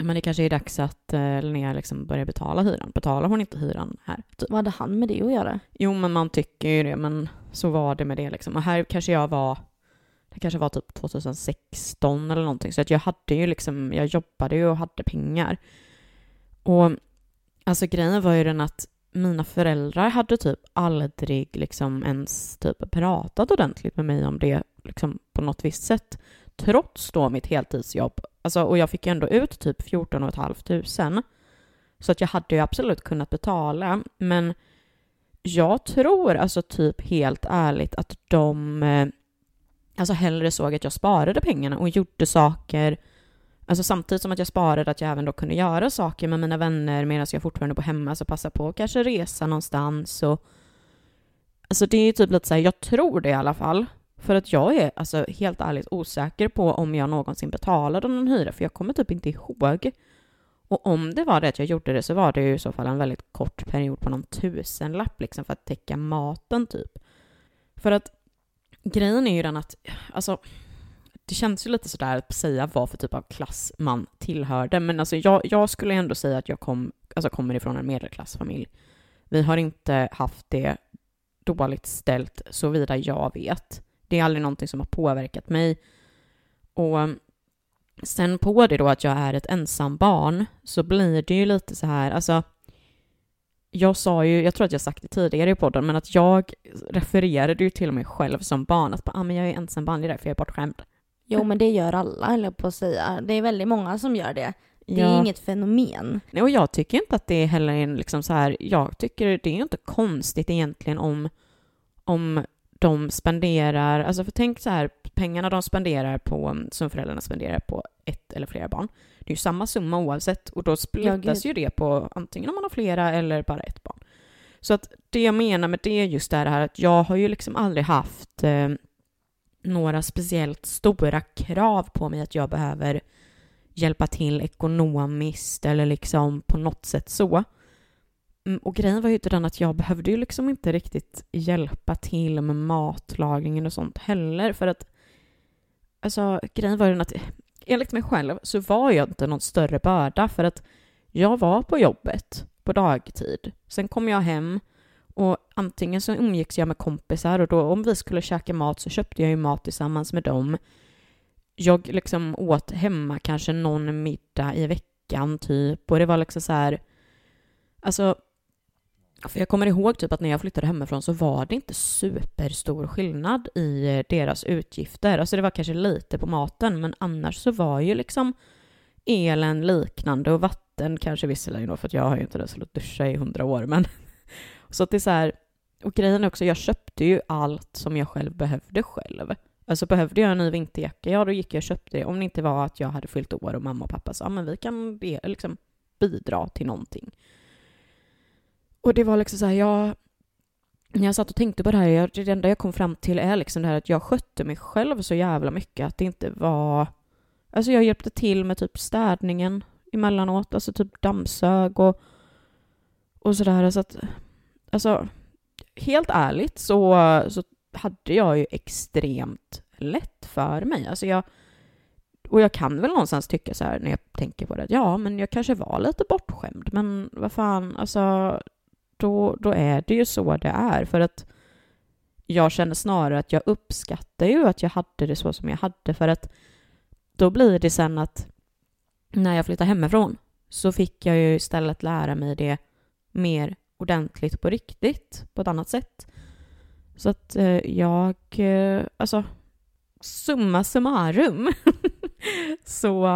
men det kanske är dags att eh, Linnea liksom börjar betala hyran. Betalar hon inte hyran här? Typ. Vad hade han med det att göra? Jo, men man tycker ju det, men så var det med det liksom. Och här kanske jag var det kanske var typ 2016 eller någonting. Så att jag hade ju liksom, jag jobbade ju och hade pengar. Och alltså grejen var ju den att mina föräldrar hade typ aldrig liksom ens typ pratat ordentligt med mig om det liksom på något visst sätt. Trots då mitt heltidsjobb. Alltså, och jag fick ju ändå ut typ 14 500. Så att jag hade ju absolut kunnat betala. Men jag tror alltså typ helt ärligt att de eh, alltså hellre såg att jag sparade pengarna och gjorde saker Alltså samtidigt som att jag sparade att jag även då kunde göra saker med mina vänner medan jag fortfarande bor hemma, så passa på att kanske resa någonstans och Alltså det är typ lite så här, jag tror det i alla fall. För att jag är alltså helt ärligt osäker på om jag någonsin betalade någon hyra, för jag kommer typ inte ihåg. Och om det var det att jag gjorde det så var det ju i så fall en väldigt kort period på någon tusenlapp liksom för att täcka maten typ. För att grejen är ju den att, alltså, det känns ju lite sådär att säga vad för typ av klass man tillhörde, men alltså jag, jag skulle ändå säga att jag kom, alltså kommer ifrån en medelklassfamilj. Vi har inte haft det dåligt ställt såvida jag vet. Det är aldrig någonting som har påverkat mig. Och um, sen på det då att jag är ett ensam barn så blir det ju lite så här, alltså jag sa ju, jag tror att jag sagt det tidigare i podden, men att jag refererade ju till mig själv som barn att ah, men jag är ensambarn, det är därför jag är bortskämd. Jo, men det gör alla, jag på att säga. Det är väldigt många som gör det. Det är inget fenomen. Nej, och jag tycker inte att det är heller en liksom så här, jag tycker det är ju inte konstigt egentligen om, om de spenderar, alltså för tänk så här, pengarna de spenderar på, som föräldrarna spenderar på ett eller flera barn, det är ju samma summa oavsett och då splittas ja, ju det på antingen om man har flera eller bara ett barn. Så att det jag menar med det är just det här att jag har ju liksom aldrig haft eh, några speciellt stora krav på mig att jag behöver hjälpa till ekonomiskt eller liksom på något sätt så. Mm, och grejen var ju inte den att jag behövde ju liksom inte riktigt hjälpa till med matlagningen och sånt heller för att alltså grejen var ju den att enligt mig själv så var jag inte någon större börda för att jag var på jobbet på dagtid. Sen kom jag hem och antingen så umgicks jag med kompisar och då om vi skulle käka mat så köpte jag ju mat tillsammans med dem. Jag liksom åt hemma kanske någon middag i veckan typ och det var liksom så här Alltså för jag kommer ihåg typ att när jag flyttade hemifrån så var det inte superstor skillnad i eh, deras utgifter. Alltså det var kanske lite på maten, men annars så var ju liksom elen liknande och vatten kanske visserligen då, för att jag har ju inte ens duscha i hundra år, men så att det är så här, och grejen är också, jag köpte ju allt som jag själv behövde själv. Alltså behövde jag en ny vinterjacka, ja då gick jag och köpte det. Om det inte var att jag hade fyllt år och mamma och pappa sa, men vi kan liksom bidra till någonting. Och det var liksom så här, jag... När jag satt och tänkte på det här, jag, det enda jag kom fram till är liksom det här att jag skötte mig själv så jävla mycket att det inte var... Alltså jag hjälpte till med typ städningen emellanåt, alltså typ dammsög och, och sådär. Så att, alltså, helt ärligt så, så hade jag ju extremt lätt för mig. Alltså jag, och jag kan väl någonstans tycka så här när jag tänker på det, att ja, men jag kanske var lite bortskämd, men vad fan, alltså då, då är det ju så det är. För att jag känner snarare att jag uppskattar ju att jag hade det så som jag hade, för att då blir det sen att när jag flyttade hemifrån så fick jag ju istället lära mig det mer ordentligt på riktigt, på ett annat sätt. Så att eh, jag, eh, alltså, summa summarum, så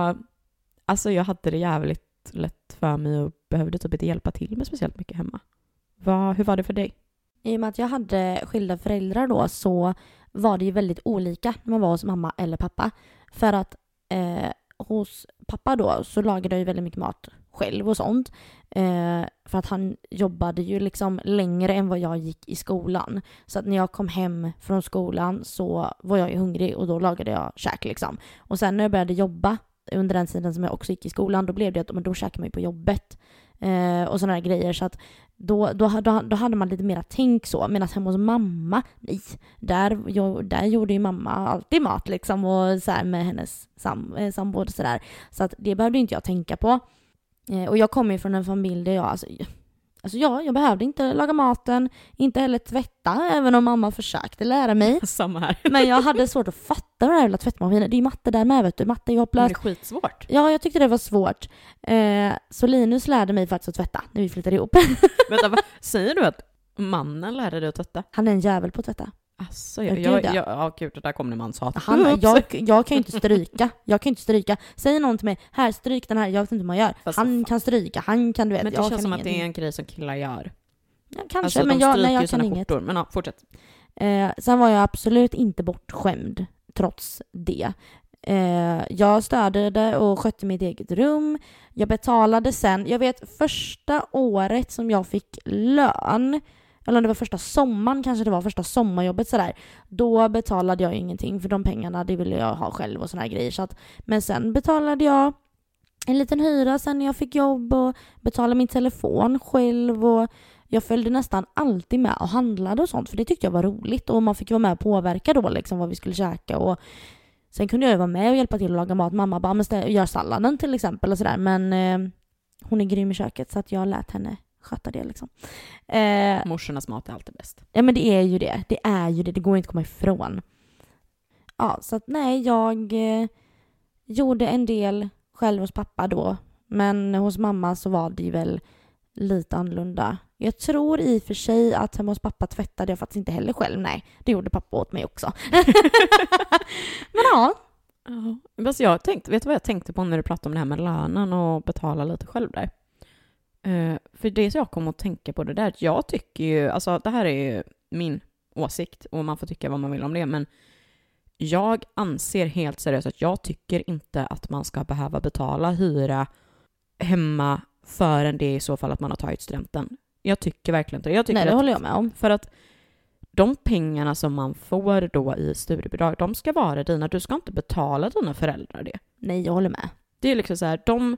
alltså jag hade det jävligt lätt för mig och behövde typ inte hjälpa till med speciellt mycket hemma. Va, hur var det för dig? I och med att jag hade skilda föräldrar då så var det ju väldigt olika när man var hos mamma eller pappa. För att eh, hos pappa då så lagade jag ju väldigt mycket mat själv och sånt. Eh, för att han jobbade ju liksom längre än vad jag gick i skolan. Så att när jag kom hem från skolan så var jag ju hungrig och då lagade jag käk liksom. Och sen när jag började jobba under den tiden som jag också gick i skolan då blev det att men då käkade man ju på jobbet. Eh, och sådana grejer. Så att då, då, då, då hade man lite mera tänk så. Medan hemma hos mamma, nej. Där, jag, där gjorde ju mamma alltid mat liksom och så här med hennes sam, eh, sambo och sådär. Så att det behövde inte jag tänka på. Eh, och jag kommer ju från en familj där jag, alltså, Alltså ja, jag behövde inte laga maten, inte heller tvätta, även om mamma försökte lära mig. Samma här. Men jag hade svårt att fatta det här jävla tvättmaskinen, det är ju matte där med vet du, matte är hopplöst. Det är skitsvårt. Ja, jag tyckte det var svårt. Eh, så Linus lärde mig faktiskt att tvätta när vi flyttade ihop. Vänta, vad, säger du att mannen lärde dig att tvätta? Han är en jävel på att tvätta. Alltså, Ja, jag, jag, ja. jag, ja gud, det där kom när man sa att Han, jag, jag kan ju inte stryka. Jag kan inte stryka. Säger någon till mig, här stryk den här, jag vet inte hur man gör. Fast han kan stryka, han kan du vet. Men det jag känns som att det är en grej som killar gör. Ja, kanske, alltså, men jag, nej, jag kan inget. skjortor. Men ja, fortsätt. Eh, sen var jag absolut inte bortskämd trots det. Eh, jag städade och skötte mitt eget rum. Jag betalade sen, jag vet första året som jag fick lön, eller om det var första sommaren kanske det var, första sommarjobbet sådär. Då betalade jag ingenting för de pengarna, det ville jag ha själv och sådana grejer. Så att, men sen betalade jag en liten hyra sen när jag fick jobb och betalade min telefon själv och jag följde nästan alltid med och handlade och sånt för det tyckte jag var roligt och man fick vara med och påverka då liksom vad vi skulle käka och sen kunde jag ju vara med och hjälpa till att laga mat. Mamma bara, men gör salladen till exempel och sådär men eh, hon är grym i köket så att jag lät henne sköta det liksom. Eh, Morsornas mat är alltid bäst. Ja men det är ju det. Det är ju det. Det går inte att komma ifrån. Ja, så att nej, jag eh, gjorde en del själv hos pappa då. Men hos mamma så var det ju väl lite annorlunda. Jag tror i och för sig att hemma hos pappa tvättade jag faktiskt inte heller själv. Nej, det gjorde pappa åt mig också. men ja, Ja. Jag tänkte, vet du vad jag tänkte på när du pratade om det här med lönen och betala lite själv där? Eh, för det som jag kom att tänka på det där, jag tycker ju, alltså det här är ju min åsikt och man får tycka vad man vill om det, men jag anser helt seriöst att jag tycker inte att man ska behöva betala hyra hemma förrän det är i så fall att man har tagit studenten. Jag tycker verkligen inte det. Jag tycker nej det att håller jag med om. för att de pengarna som man får då i studiebidrag, de ska vara dina. Du ska inte betala dina föräldrar det. Nej, jag håller med. Det är liksom så här, de...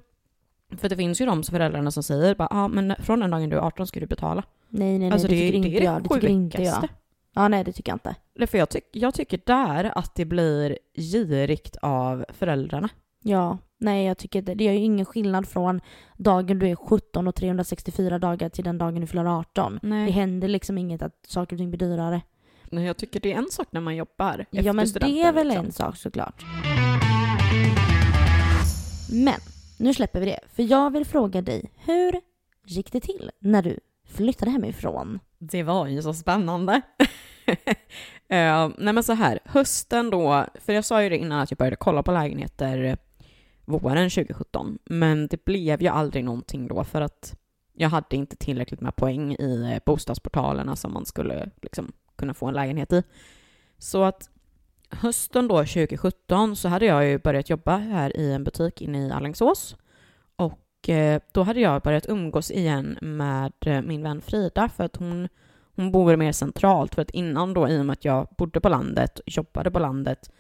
För det finns ju de föräldrarna som säger bara, ah, men från den dagen du är 18 ska du betala. Nej, nej, nej, Alltså, det, det är- tycker det inte är det jag. Det tycker inte jag. Ja, nej, det tycker jag inte. Eller För jag, tyck, jag tycker där att det blir girigt av föräldrarna. Ja, nej jag tycker det. Det gör ju ingen skillnad från dagen du är 17 och 364 dagar till den dagen du fyller 18. Det Nej. händer liksom inget att saker och ting blir dyrare. Nej, jag tycker det är en sak när man jobbar Ja men det är väl liksom. en sak såklart. Men nu släpper vi det. För jag vill fråga dig, hur gick det till när du flyttade hemifrån? Det var ju så spännande. uh, nej men så här, hösten då, för jag sa ju det innan att jag började kolla på lägenheter våren 2017, men det blev ju aldrig någonting då för att jag hade inte tillräckligt med poäng i bostadsportalerna som man skulle liksom kunna få en lägenhet i. Så att hösten då 2017 så hade jag ju börjat jobba här i en butik inne i Alingsås. Och eh, då hade jag börjat umgås igen med eh, min vän Frida för att hon hon bor mer centralt. För att innan då i och med att jag bodde på landet jobbade på landet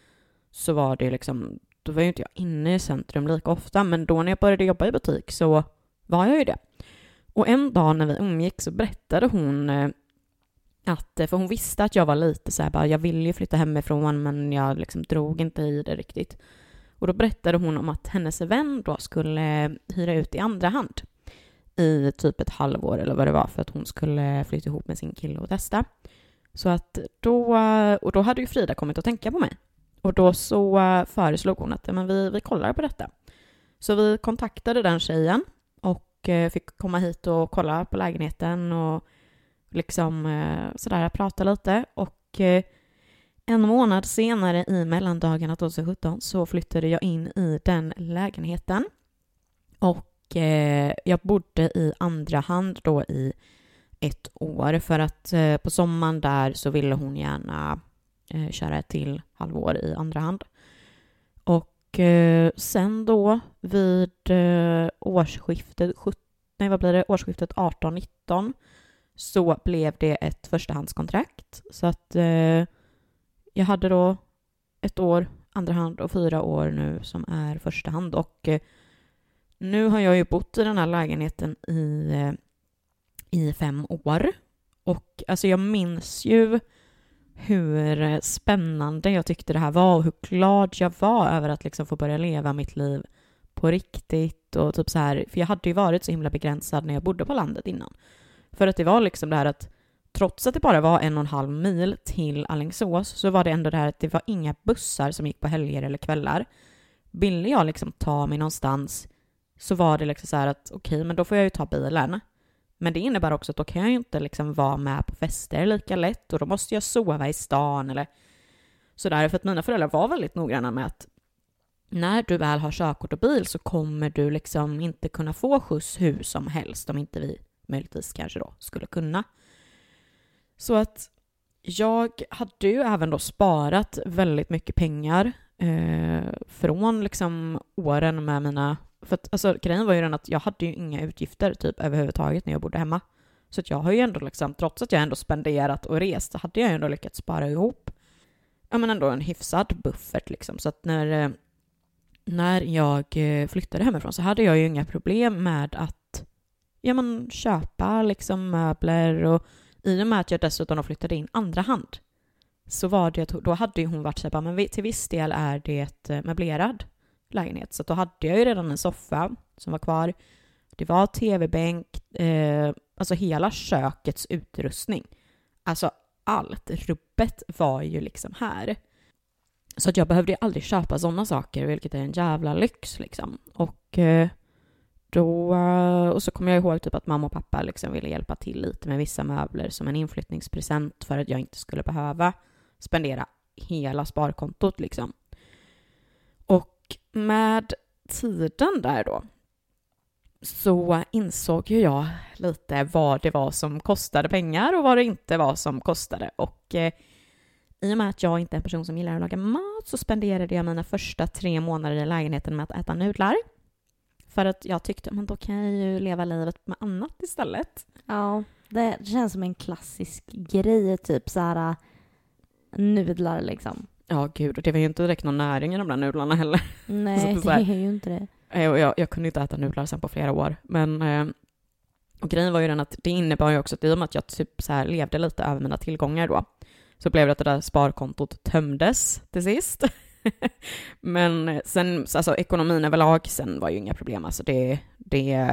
så var det liksom, då var ju inte jag inne i centrum lika ofta. Men då när jag började jobba i butik så var jag ju det. Och en dag när vi umgick så berättade hon eh, att, eh, för hon visste att jag var lite så här, bara, jag vill ju flytta hemifrån men jag liksom drog inte i det riktigt. Och då berättade hon om att hennes vän då skulle hyra ut i andra hand i typ ett halvår eller vad det var för att hon skulle flytta ihop med sin kille och testa. Så att då, och då hade ju Frida kommit att tänka på mig. Och då så föreslog hon att men vi, vi kollar på detta. Så vi kontaktade den tjejen och eh, fick komma hit och kolla på lägenheten och liksom eh, sådär prata lite. Och eh, en månad senare i mellandagarna 2017 så flyttade jag in i den lägenheten. Och eh, jag bodde i andra hand då i ett år för att eh, på sommaren där så ville hon gärna eh, köra ett till halvår i andra hand. Och eh, sen då vid årsskiftet 17, nej vad blir det, årsskiftet 18-19 så blev det ett förstahandskontrakt. Så att eh, jag hade då ett år andra hand och fyra år nu som är första hand. Och eh, nu har jag ju bott i den här lägenheten i, eh, i fem år. Och alltså jag minns ju hur spännande jag tyckte det här var och hur glad jag var över att liksom få börja leva mitt liv på riktigt och typ så här, för jag hade ju varit så himla begränsad när jag bodde på landet innan. För att det var liksom det här att trots att det bara var en och en halv mil till Allingsås så var det ändå det här att det var inga bussar som gick på helger eller kvällar. Ville jag liksom ta mig någonstans så var det liksom så här att okej, okay, men då får jag ju ta bilen. Men det innebär också att då kan jag ju inte liksom vara med på fester lika lätt och då måste jag sova i stan eller sådär. För att mina föräldrar var väldigt noggranna med att när du väl har körkort och bil så kommer du liksom inte kunna få skjuts hur som helst om inte vi möjligtvis kanske då skulle kunna. Så att jag hade ju även då sparat väldigt mycket pengar eh, från liksom åren med mina för att alltså, grejen var ju den att jag hade ju inga utgifter typ överhuvudtaget när jag bodde hemma. Så att jag har ju ändå liksom, trots att jag ändå spenderat och rest, så hade jag ju ändå lyckats spara ihop, ja men ändå en hyfsad buffert liksom. Så att när, eh, när jag eh, flyttade hemifrån så hade jag ju inga problem med att, ja men köpa liksom möbler och i och med att jag dessutom flyttade in andra hand så var det, då hade ju hon varit så här, men till viss del är det eh, möblerad lägenhet. Så då hade jag ju redan en soffa som var kvar. Det var tv-bänk, eh, alltså hela kökets utrustning. Alltså allt, rubbet var ju liksom här. Så att jag behövde ju aldrig köpa sådana saker, vilket är en jävla lyx liksom. Och eh, då, och så kommer jag ihåg typ att mamma och pappa liksom ville hjälpa till lite med vissa möbler som en inflyttningspresent för att jag inte skulle behöva spendera hela sparkontot liksom. Och med tiden där då så insåg ju jag lite vad det var som kostade pengar och vad det inte var som kostade. Och eh, i och med att jag inte är en person som gillar att laga mat så spenderade jag mina första tre månader i lägenheten med att äta nudlar. För att jag tyckte, men då kan jag ju leva livet med annat istället. Ja, det känns som en klassisk grej, typ så här nudlar liksom. Ja, gud, och det var ju inte direkt någon näring i de där nudlarna heller. Nej, det är ju inte det. Jag, jag, jag, kunde inte äta nudlar sen på flera år, men eh, och grejen var ju den att det innebar ju också att i och med att jag typ så här levde lite över mina tillgångar då, så blev det att det där sparkontot tömdes till sist. men sen, alltså ekonomin överlag sen var ju inga problem, alltså det, det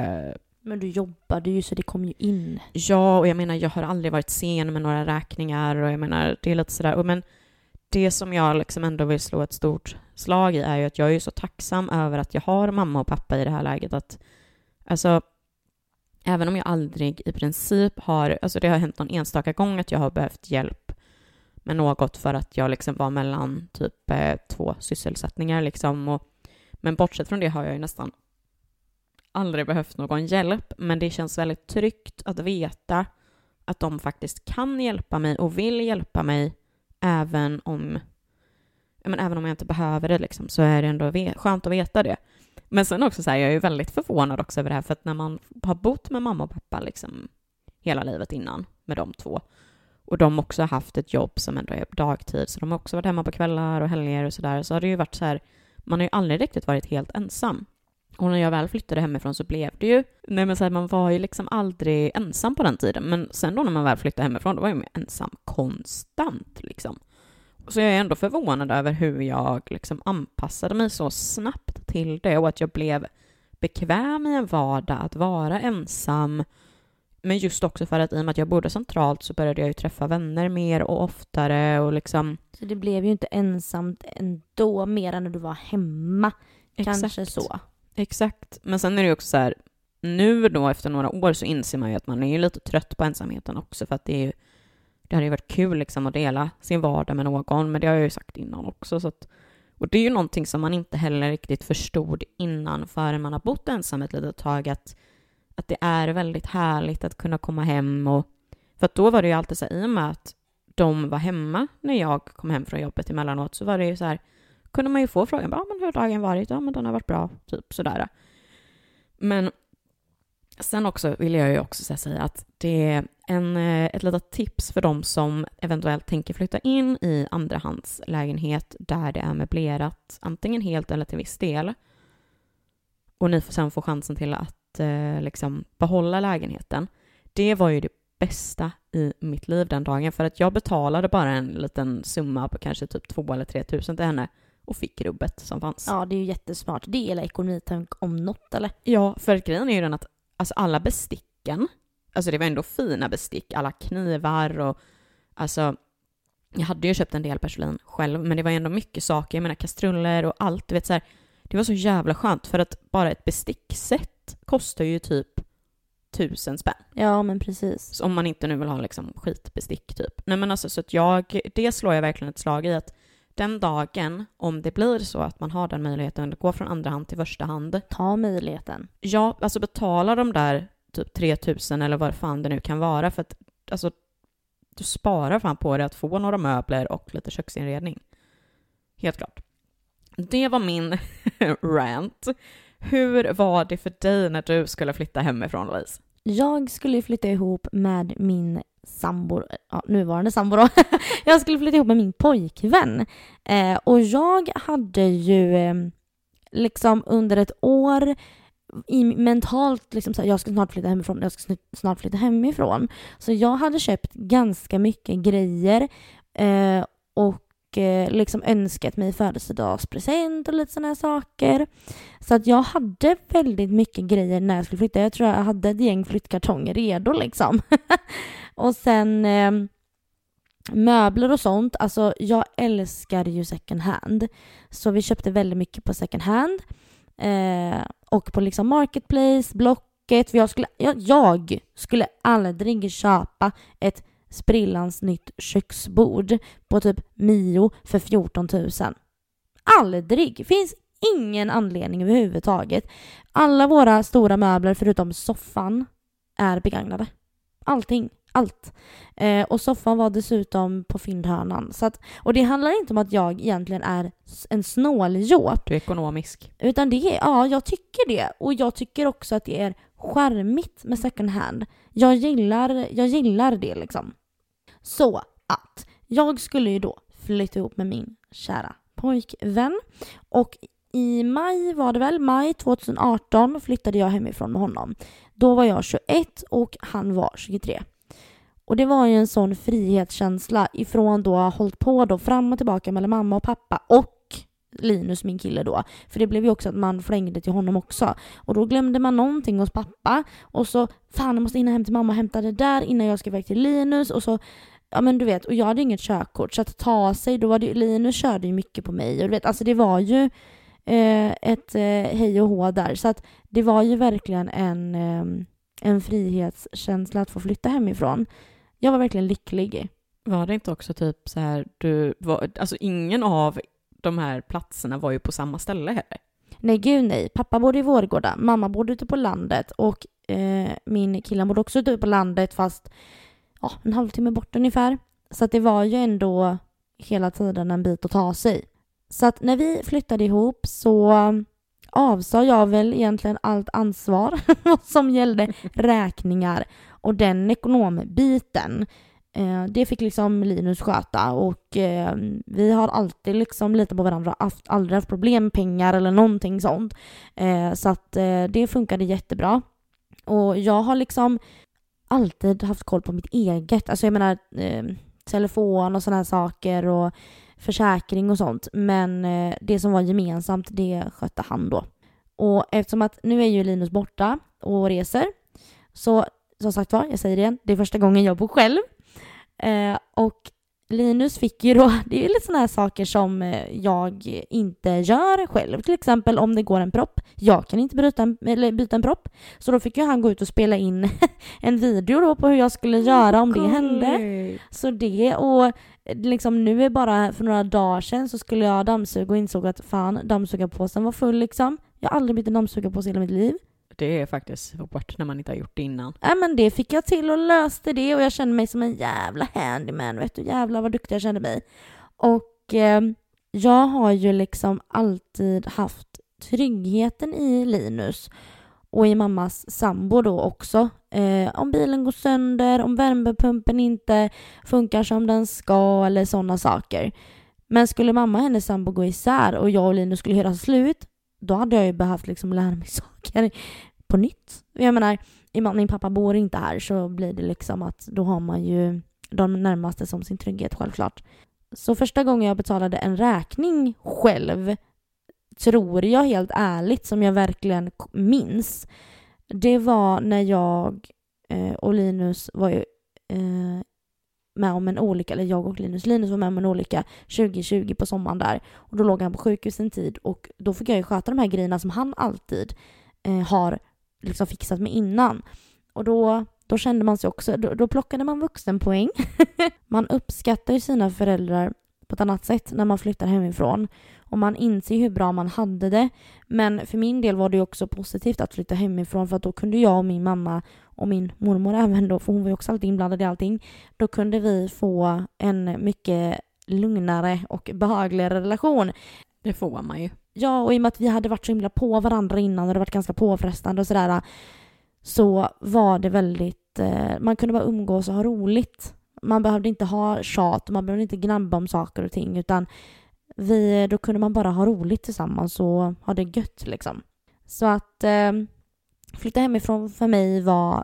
men du jobbade ju så det kom ju in. Ja, och jag menar jag har aldrig varit sen med några räkningar och jag menar det är lite sådär, men det som jag liksom ändå vill slå ett stort slag i är ju att jag är så tacksam över att jag har mamma och pappa i det här läget. Att, alltså, även om jag aldrig i princip har, alltså det har hänt någon enstaka gång att jag har behövt hjälp med något för att jag liksom var mellan typ eh, två sysselsättningar liksom. Och, men bortsett från det har jag ju nästan aldrig behövt någon hjälp, men det känns väldigt tryggt att veta att de faktiskt kan hjälpa mig och vill hjälpa mig även om, men även om jag inte behöver det liksom, så är det ändå skönt att veta det. Men sen också så här, jag är ju väldigt förvånad också över det här, för att när man har bott med mamma och pappa liksom hela livet innan, med de två, och de också har haft ett jobb som ändå är dagtid, så de har också varit hemma på kvällar och helger och sådär, så har det ju varit så här, man har ju aldrig riktigt varit helt ensam. Och när jag väl flyttade hemifrån så blev det ju, nej men så här, man var ju liksom aldrig ensam på den tiden. Men sen då när man väl flyttade hemifrån, då var jag ju ensam konstant liksom. Så jag är ändå förvånad över hur jag liksom anpassade mig så snabbt till det och att jag blev bekväm i en vardag att vara ensam. Men just också för att i och med att jag bodde centralt så började jag ju träffa vänner mer och oftare och liksom... Så det blev ju inte ensamt ändå, mer än när du var hemma. Kanske Exakt. så. Exakt. Men sen är det ju också så här, nu då efter några år så inser man ju att man är ju lite trött på ensamheten också för att det är ju, det hade ju varit kul liksom att dela sin vardag med någon, men det har jag ju sagt innan också. Så att, och det är ju någonting som man inte heller riktigt förstod innan förrän man har bott ensam ett litet tag, att, att det är väldigt härligt att kunna komma hem och för att då var det ju alltid så här, i och med att de var hemma när jag kom hem från jobbet emellanåt så var det ju så här, kunde man ju få frågan, ja men hur har dagen varit? Ja men den har varit bra, typ sådär. Men sen också vill jag ju också säga att det är en, eh, ett litet tips för de som eventuellt tänker flytta in i andrahandslägenhet där det är möblerat, antingen helt eller till viss del. Och ni får sen få chansen till att eh, liksom behålla lägenheten. Det var ju det bästa i mitt liv den dagen för att jag betalade bara en liten summa på kanske typ två eller tre tusen till henne och fick rubbet som fanns. Ja, det är ju jättesmart. Det är hela ekonomitänk om något, eller? Ja, för grejen är ju den att alltså alla besticken, alltså det var ändå fina bestick, alla knivar och alltså jag hade ju köpt en del porslin själv, men det var ändå mycket saker, jag menar kastruller och allt, du vet så här, det var så jävla skönt för att bara ett bestickset kostar ju typ tusen spänn. Ja, men precis. Så om man inte nu vill ha liksom skitbestick typ. Nej men alltså så att jag, det slår jag verkligen ett slag i att den dagen, om det blir så att man har den möjligheten att gå från andra hand till första hand, Ta möjligheten. ja, alltså betala de där typ 3000 eller vad fan det nu kan vara för att alltså du sparar fan på det att få några möbler och lite köksinredning. Helt klart. Det var min rant. Hur var det för dig när du skulle flytta hemifrån Louise? Jag skulle flytta ihop med min sambo, ja, nuvarande sambo då. jag skulle flytta ihop med min pojkvän. Eh, och jag hade ju eh, liksom under ett år i, mentalt liksom så här, jag ska snart flytta hemifrån, jag ska snart flytta hemifrån. Så jag hade köpt ganska mycket grejer eh, och eh, liksom önskat mig födelsedagspresent och lite sådana här saker. Så att jag hade väldigt mycket grejer när jag skulle flytta. Jag tror jag hade ett gäng flyttkartonger redo liksom. och sen eh, möbler och sånt. Alltså jag älskar ju second hand. Så vi köpte väldigt mycket på second hand. Eh, och på liksom Marketplace, Blocket. För jag skulle, jag, jag skulle aldrig köpa ett sprillans nytt köksbord på typ Mio för 14 000. Aldrig! Finns ingen anledning överhuvudtaget. Alla våra stora möbler förutom soffan är begagnade. Allting. Allt. Eh, och soffan var dessutom på fyndhörnan. Så att, och det handlar inte om att jag egentligen är en snåljåp. Du är ekonomisk. Utan det är, ja, jag tycker det. Och jag tycker också att det är charmigt med second hand. Jag gillar, jag gillar det liksom. Så att jag skulle ju då flytta ihop med min kära pojkvän. Och i maj var det väl, maj 2018 flyttade jag hemifrån med honom. Då var jag 21 och han var 23. Och det var ju en sån frihetskänsla ifrån då ha hållit på då fram och tillbaka mellan mamma och pappa och Linus, min kille då. För det blev ju också att man flängde till honom också. Och då glömde man någonting hos pappa och så fan jag måste hinna hem till mamma och hämta det där innan jag ska iväg till Linus och så Ja men du vet, och jag hade inget körkort så att ta sig, då var det Linus körde ju mycket på mig och du vet, alltså det var ju eh, ett eh, hej och hå där så att det var ju verkligen en, eh, en frihetskänsla att få flytta hemifrån. Jag var verkligen lycklig. Var det inte också typ så här, du var, alltså ingen av de här platserna var ju på samma ställe heller. Nej gud nej, pappa bodde i Vårgårda, mamma bodde ute på landet och eh, min kille bodde också ute på landet fast ja, en halvtimme bort ungefär. Så att det var ju ändå hela tiden en bit att ta sig. Så att när vi flyttade ihop så avsade jag väl egentligen allt ansvar som gällde räkningar och den ekonombiten. Eh, det fick liksom Linus sköta och eh, vi har alltid liksom litat på varandra, haft, aldrig haft problem med pengar eller någonting sånt. Eh, så att eh, det funkade jättebra. Och jag har liksom alltid haft koll på mitt eget. Alltså jag menar eh, telefon och sådana här saker och försäkring och sånt. Men eh, det som var gemensamt, det skötte han då. Och eftersom att nu är ju Linus borta och reser, så som sagt var, jag säger det igen, det är första gången jag bor själv. Eh, och Linus fick ju då, det är ju lite sådana här saker som eh, jag inte gör själv. Till exempel om det går en propp. Jag kan inte bryta en, eller byta en propp. Så då fick ju han gå ut och spela in en video då på hur jag skulle göra om det hände. Så det och liksom nu är bara för några dagar sedan så skulle jag dammsuga och insåg att fan dammsugarpåsen var full liksom. Jag har aldrig bytt en dammsugarpåse i hela mitt liv. Det är faktiskt svårt när man inte har gjort det innan. Ja men det fick jag till och löste det och jag kände mig som en jävla handyman vet du. Jävlar vad duktig jag kände mig. Och eh, jag har ju liksom alltid haft tryggheten i Linus och i mammas sambo då också. Eh, om bilen går sönder, om värmepumpen inte funkar som den ska eller sådana saker. Men skulle mamma och hennes sambo gå isär och jag och Linus skulle göra slut, då hade jag ju behövt liksom lära mig saker på nytt. Jag menar, i och med att min pappa bor inte här så blir det liksom att då har man ju de närmaste som sin trygghet självklart. Så första gången jag betalade en räkning själv, tror jag helt ärligt, som jag verkligen minns, det var när jag eh, och Linus var ju eh, med om en olycka, eller jag och Linus, Linus var med om en olycka 2020 på sommaren där och då låg han på sjukhus en tid och då fick jag ju sköta de här grejerna som han alltid eh, har liksom fixat med innan. Och då, då kände man sig också, då, då plockade man vuxenpoäng. man uppskattar ju sina föräldrar på ett annat sätt när man flyttar hemifrån. Och man inser hur bra man hade det. Men för min del var det också positivt att flytta hemifrån för att då kunde jag och min mamma och min mormor även då, för hon var ju också alltid inblandad i allting. Då kunde vi få en mycket lugnare och behagligare relation. Det får man ju. Ja, och i och med att vi hade varit så himla på varandra innan och det varit ganska påfrestande och sådär så var det väldigt, eh, man kunde bara umgås och ha roligt. Man behövde inte ha tjat och man behövde inte gnabba om saker och ting utan vi, då kunde man bara ha roligt tillsammans och ha det gött liksom. Så att eh, flytta hemifrån för mig var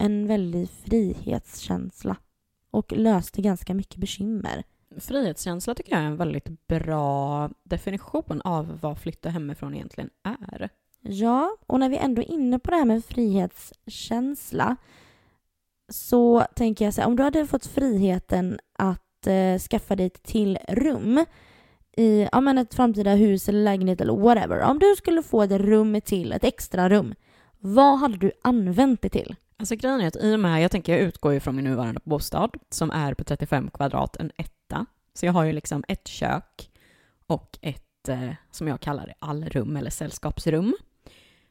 en väldig frihetskänsla och löste ganska mycket bekymmer. Frihetskänsla tycker jag är en väldigt bra definition av vad flytta hemifrån egentligen är. Ja, och när vi ändå är inne på det här med frihetskänsla så tänker jag så här, om du hade fått friheten att eh, skaffa dig ett till rum i ja, men ett framtida hus eller lägenhet eller whatever. Om du skulle få ett rum till, ett extra rum, vad hade du använt det till? Alltså grejen är att i och med, jag tänker jag utgår ju från min nuvarande bostad som är på 35 kvadrat, en etta. Så jag har ju liksom ett kök och ett, eh, som jag kallar det, allrum eller sällskapsrum.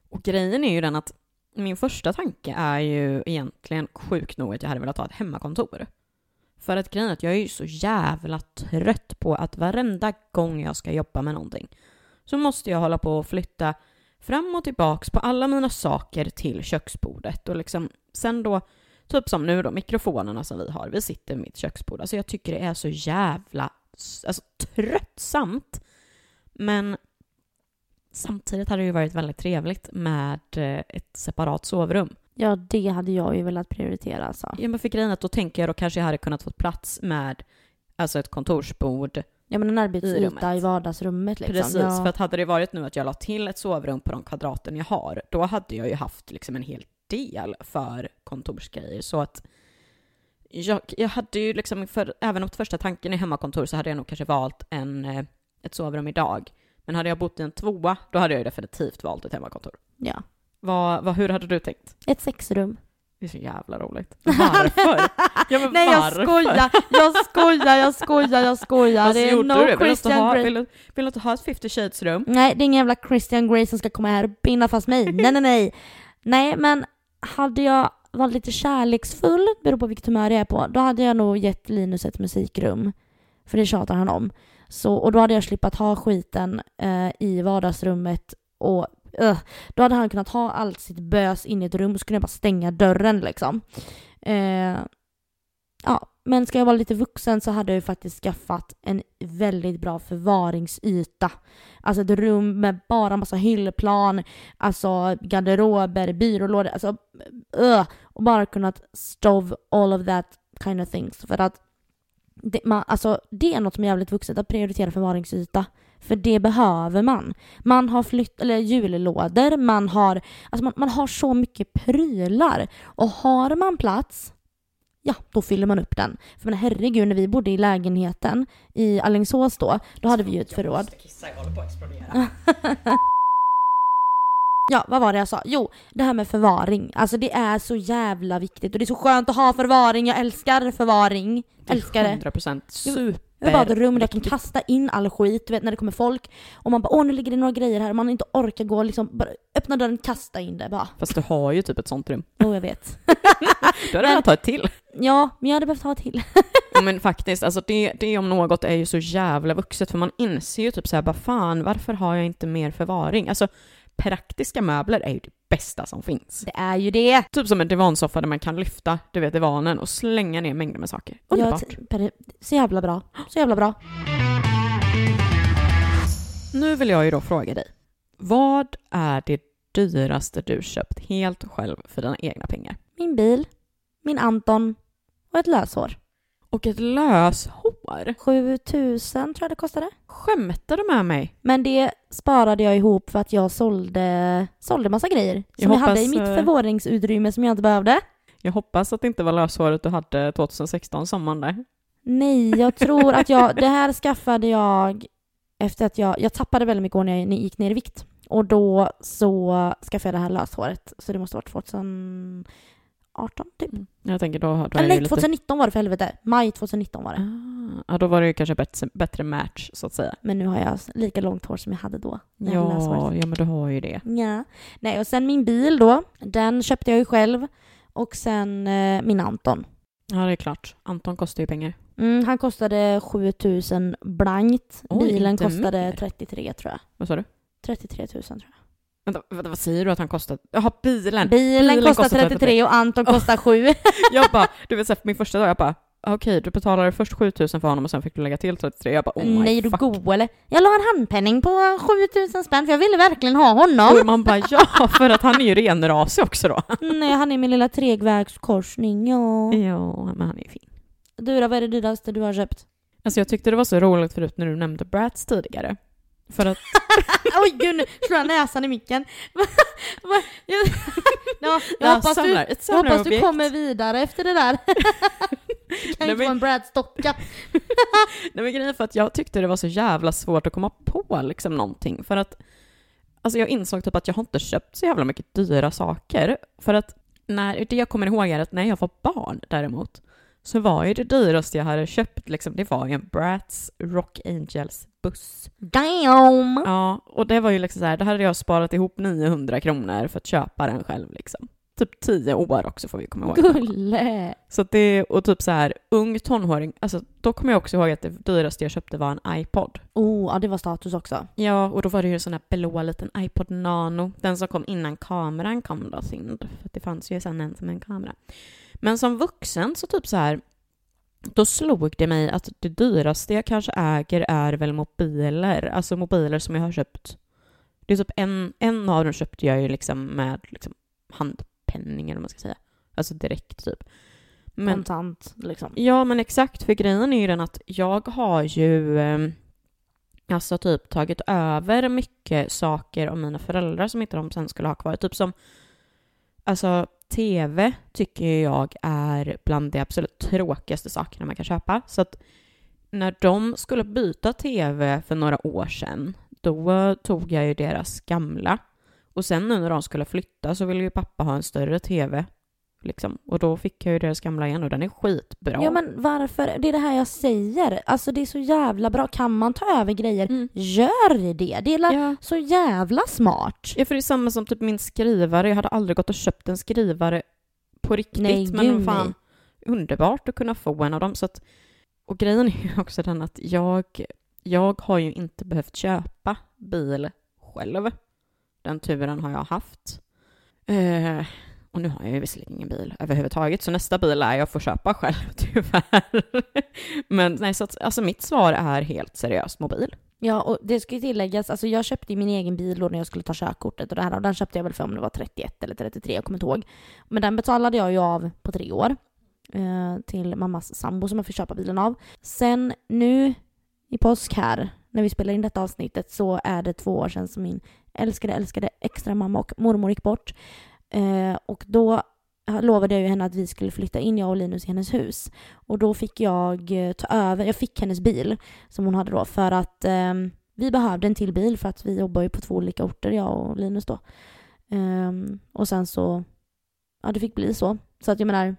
Och grejen är ju den att min första tanke är ju egentligen sjukt nog att jag hade velat ha ett hemmakontor. För att grejen är att jag är ju så jävla trött på att varenda gång jag ska jobba med någonting så måste jag hålla på och flytta fram och tillbaks på alla mina saker till köksbordet och liksom sen då Typ som nu då, mikrofonerna som vi har. Vi sitter vid mitt köksbord. Alltså jag tycker det är så jävla alltså, tröttsamt. Men samtidigt hade det ju varit väldigt trevligt med eh, ett separat sovrum. Ja, det hade jag ju velat prioritera alltså. Ja, men för grejen att då tänker jag då kanske jag hade kunnat få plats med alltså ett kontorsbord. Ja, men en arbetsyta i, i vardagsrummet liksom. Precis, ja. för att hade det varit nu att jag la till ett sovrum på de kvadraten jag har, då hade jag ju haft liksom en hel del för kontorsgrejer. Så att jag, jag hade ju liksom, för även om första tanken är hemmakontor så hade jag nog kanske valt en, eh, ett sovrum idag. Men hade jag bott i en tvåa, då hade jag ju definitivt valt ett hemmakontor. Ja. Vad, vad, hur hade du tänkt? Ett sexrum. Det är så jävla roligt. Varför? Ja, Nej jag skojar, jag skojar, jag skojar, jag skojar. Alltså, det är no du det? Christian ha, Grey. vill, vill du inte ha ett 50 shades rum? Nej, det är ingen jävla Christian Grey som ska komma här och binda fast mig. Nej, nej, nej. Nej, men hade jag varit lite kärleksfull, beror på vilket humör jag är på, då hade jag nog gett Linus ett musikrum. För det tjatar han om. Så, och då hade jag slippat ha skiten eh, i vardagsrummet och uh, då hade han kunnat ha allt sitt bös in i ett rum och så kunde jag bara stänga dörren liksom. Eh, Ja, men ska jag vara lite vuxen så hade jag ju faktiskt skaffat en väldigt bra förvaringsyta. Alltså ett rum med bara massa hyllplan, alltså garderober, byrålådor, alltså uh, och bara kunnat stove all of that kind of things. För att det, man, alltså, det är något som är jävligt vuxet, att prioritera förvaringsyta. För det behöver man. Man har flytt, eller jullådor, man har, alltså man, man har så mycket prylar. Och har man plats, ja, då fyller man upp den. För men herregud, när vi bodde i lägenheten i Alingsås då, då hade vi ju ett förråd. Ja, vad var det jag sa? Jo, det här med förvaring. Alltså det är så jävla viktigt och det är så skönt att ha förvaring. Jag älskar förvaring. Älskar det. 100% super. Ha ett där jag kan kasta in all skit, du vet när det kommer folk. Och man bara åh nu ligger det några grejer här och man inte orkar gå liksom, bara öppna dörren, kasta in det bara. Fast du har ju typ ett sånt rum. Jo jag vet. Du hade velat ta ett till. Ja, men jag hade behövt ha till. Ja, men faktiskt, alltså det, det om något är ju så jävla vuxet för man inser ju typ såhär, bara fan varför har jag inte mer förvaring? Alltså praktiska möbler är ju det bästa som finns. Det är ju det. Typ som en divansoffa där man kan lyfta, du vet divanen och slänga ner mängder med saker. Underbart. Ja, så jävla bra. Så jävla bra. Nu vill jag ju då fråga dig. Vad är det dyraste du köpt helt själv för dina egna pengar? Min bil, min Anton och ett löshår. Och ett löshår? 7000 tror jag det kostade. Skämtar du med mig? Men det sparade jag ihop för att jag sålde, sålde massa grejer som jag, hoppas, hade i mitt eh, förvaringsutrymme som jag inte behövde. Jag hoppas att det inte var löshåret du hade 2016 sommaren där. Nej, jag tror att jag, det här skaffade jag efter att jag, jag tappade väldigt mycket år när jag gick ner i vikt. Och då så skaffade jag det här löshåret. Så det måste ha varit 2018 typ. Mm. Jag tänker då, då är Eller det nej, lite... 2019 var det för helvete. Maj 2019 var det. Ah, ja, då var det ju kanske bättre, bättre match så att säga. Men nu har jag lika långt hår som jag hade då. jag Ja, ja, men du har ju det. Ja. Nej, och sen min bil då. Den köpte jag ju själv. Och sen eh, min Anton. Ja, det är klart. Anton kostar ju pengar. Mm, han kostade 7000 blankt. Bilen kostade mer. 33 tror jag. Vad sa du? 33 000 tror jag. Vänta, vänta, vad säger du att han kostar? Jaha, bilen! Bilen, Bilen kostar kostar 33 och Anton kostar 7. jag bara, du vet så här, på min första dag, jag bara, ah, okej, du betalade först 7000 för honom och sen fick du lägga till 33. Jag bara, oh my Nej, du fuck. go eller? Jag la en handpenning på 7000 spänn för jag ville verkligen ha honom. Och man bara, ja, för att han är ju renrasig också då. Nej, han är min lilla tregvägskorsning, ja. Ja, men han är ju fin. Du då, vad är det dyraste du har köpt? Alltså jag tyckte det var så roligt förut när du nämnde Bratz tidigare. För att, Oj gud, nu slår jag näsan i micken. Jag, ja, jag Ja, hoppas, du, samlar- ett jag hoppas du kommer vidare efter det där. Kan Nej, inte men- vara en Brad-stocka. nej men grejen är för att jag tyckte det var så jävla svårt att komma på liksom någonting. För att, alltså jag insåg typ att jag har inte köpt så jävla mycket dyra saker. För att, när, det jag kommer ihåg är att när jag var barn däremot, så var ju det dyraste jag hade köpt, liksom, det var ju en Bratz Rock Angels buss. Damn! Ja, och det var ju liksom så här, då hade jag sparat ihop 900 kronor för att köpa den själv liksom. Typ 10 år också får vi komma ihåg. Gulle! Så det, och typ så här, ung tonåring, alltså då kommer jag också ihåg att det dyraste jag köpte var en iPod. Oh, ja det var status också. Ja, och då var det ju en sån här blå liten iPod Nano, den som kom innan kameran kom då, synd. För det fanns ju sen en som en kamera. Men som vuxen så typ så här, då slog det mig att det dyraste jag kanske äger är väl mobiler, alltså mobiler som jag har köpt. Det är typ en, en av dem köpte jag ju liksom med liksom handpenning eller vad man ska säga. Alltså direkt typ. Men, Kontant liksom. Ja, men exakt. För grejen är ju den att jag har ju eh, alltså typ tagit över mycket saker av mina föräldrar som inte de sen skulle ha kvar. Typ som, alltså tv tycker jag är bland de absolut tråkigaste sakerna man kan köpa. Så att när de skulle byta tv för några år sedan, då tog jag ju deras gamla. Och sen nu när de skulle flytta så ville ju pappa ha en större tv. Liksom. Och då fick jag ju deras gamla igen och den är skitbra. Ja men varför? Det är det här jag säger. Alltså det är så jävla bra. Kan man ta över grejer, Mm. gör det. Det är Ja. så jävla smart. ja, för det är samma som typ min skrivare. Jag hade aldrig gått och köpt en skrivare på riktigt. Nej, men gud, fan, underbart att kunna få en av dem. Så att, och grejen är ju också den att jag, jag har ju inte behövt köpa bil själv. Den turen har jag haft. Eh, och nu har jag ju visserligen ingen bil överhuvudtaget, så nästa bil är jag får köpa själv tyvärr. Men nej, så att, alltså mitt svar är helt seriöst mobil. Ja, och det ska ju tilläggas, alltså jag köpte min egen bil då när jag skulle ta körkortet och det här, och den köpte jag väl för om det var 31 eller 33, jag kommer inte ihåg. Men den betalade jag ju av på tre år eh, till mammas sambo som jag fick köpa bilen av. Sen nu i påsk här, när vi spelar in detta avsnittet, så är det två år sedan som min älskade, älskade extra mamma och mormor gick bort. Eh, och då lovade jag ju henne att vi skulle flytta in, jag och Linus, i hennes hus. Och då fick jag eh, ta över, jag fick hennes bil som hon hade då för att eh, vi behövde en till bil för att vi jobbar ju på två olika orter, jag och Linus då. Eh, och sen så, ja det fick bli så. Så att jag menar,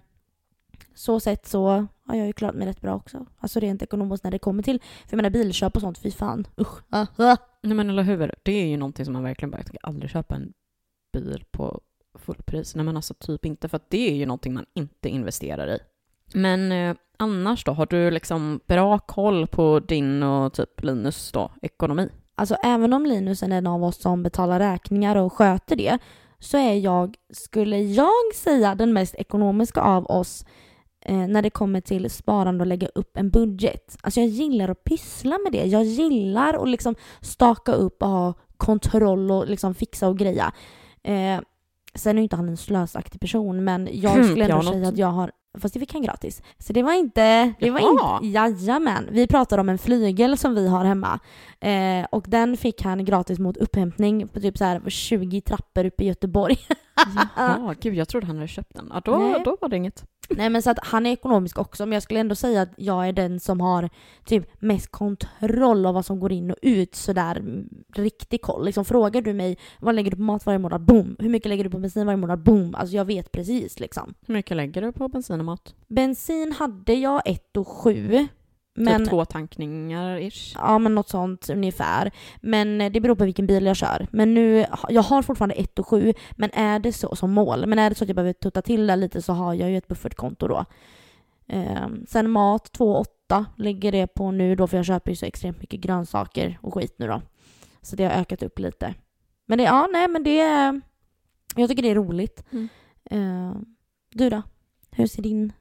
så sett så har jag ju klarat mig rätt bra också. Alltså rent ekonomiskt när det kommer till, för jag menar bilköp och sånt, fy fan. Usch. Ah, ah. Nej men eller hur, det är ju någonting som man verkligen bara, jag tänker aldrig köpa en bil på fullpris. Nej men alltså typ inte, för att det är ju någonting man inte investerar i. Men eh, annars då, har du liksom bra koll på din och typ Linus då, ekonomi? Alltså även om Linus är en av oss som betalar räkningar och sköter det, så är jag, skulle jag säga, den mest ekonomiska av oss eh, när det kommer till sparande och lägga upp en budget. Alltså jag gillar att pyssla med det. Jag gillar att liksom staka upp och ha kontroll och liksom fixa och greja. Eh, sen är ju inte han en slösaktig person, men jag skulle ändå Pianot. säga att jag har Fast det fick han gratis. Så det var inte... Det var inte jajamän. Vi pratar om en flygel som vi har hemma. Eh, och den fick han gratis mot upphämtning på typ så här 20 trappor uppe i Göteborg. Jaha, gud jag trodde han hade köpt den. Ja, då, Nej. då var det inget. Nej men så att han är ekonomisk också, men jag skulle ändå säga att jag är den som har typ mest kontroll av vad som går in och ut sådär riktig koll. Liksom frågar du mig vad lägger du på mat varje månad? Boom! Hur mycket lägger du på bensin varje månad? Boom! Alltså jag vet precis liksom. Hur mycket lägger du på bensin och mat? Bensin hade jag 1 och 7. Men, Typ två tankningar ish. ja men något sånt ungefär. Men eh, det beror på vilken bil jag kör. Men nu, jag har fortfarande 1 och 7, men är det så som mål, men är det så att jag behöver tutta till det lite så har jag ju ett buffertkonto då. Ehm, sen mat, 2,8 ligger det på nu då för jag köper ju så extremt mycket grönsaker och skit nu då. Så det har ökat upp lite. Men det, ja nej men det är, jag tycker det är roligt. Mm. Ehm, du då? Hur ser din,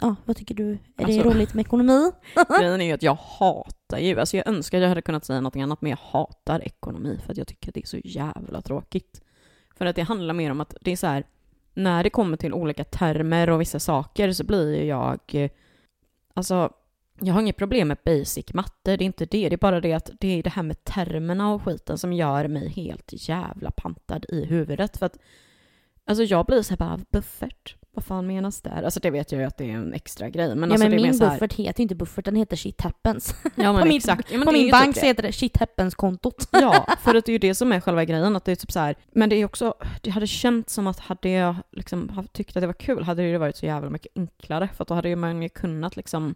ja vad tycker du? Är det Alltså- roligt med ekonomi? Grejen är ju att jag hatar ju, alltså jag önskar att jag hade kunnat säga något annat, men jag hatar ekonomi för att jag tycker att det är så jävla tråkigt. För att det handlar mer om att det är så här, när det kommer till olika termer och vissa saker så blir ju jag, eh, alltså jag har inget problem med basic matte, det är inte det, det är bara det att det är det här med termerna och skiten som gör mig helt jävla pantad i huvudet. För att, alltså jag blir så här bara, buffert, vad fan menas där? Alltså det vet jag ju att det är en extra grej, men ja alltså men min så här, buffert heter ju inte buffert, den heter shit happens. Ja men på min- exakt. Ja, men På min ju bank typ så heter det shit happens-kontot. Ja, för att det är ju det som är själva grejen. Att det är typ så här, men det är också, det hade känts som att hade jag liksom tyckt att det var kul hade det ju varit så jävla mycket enklare. För att då hade ju man ju kunnat liksom,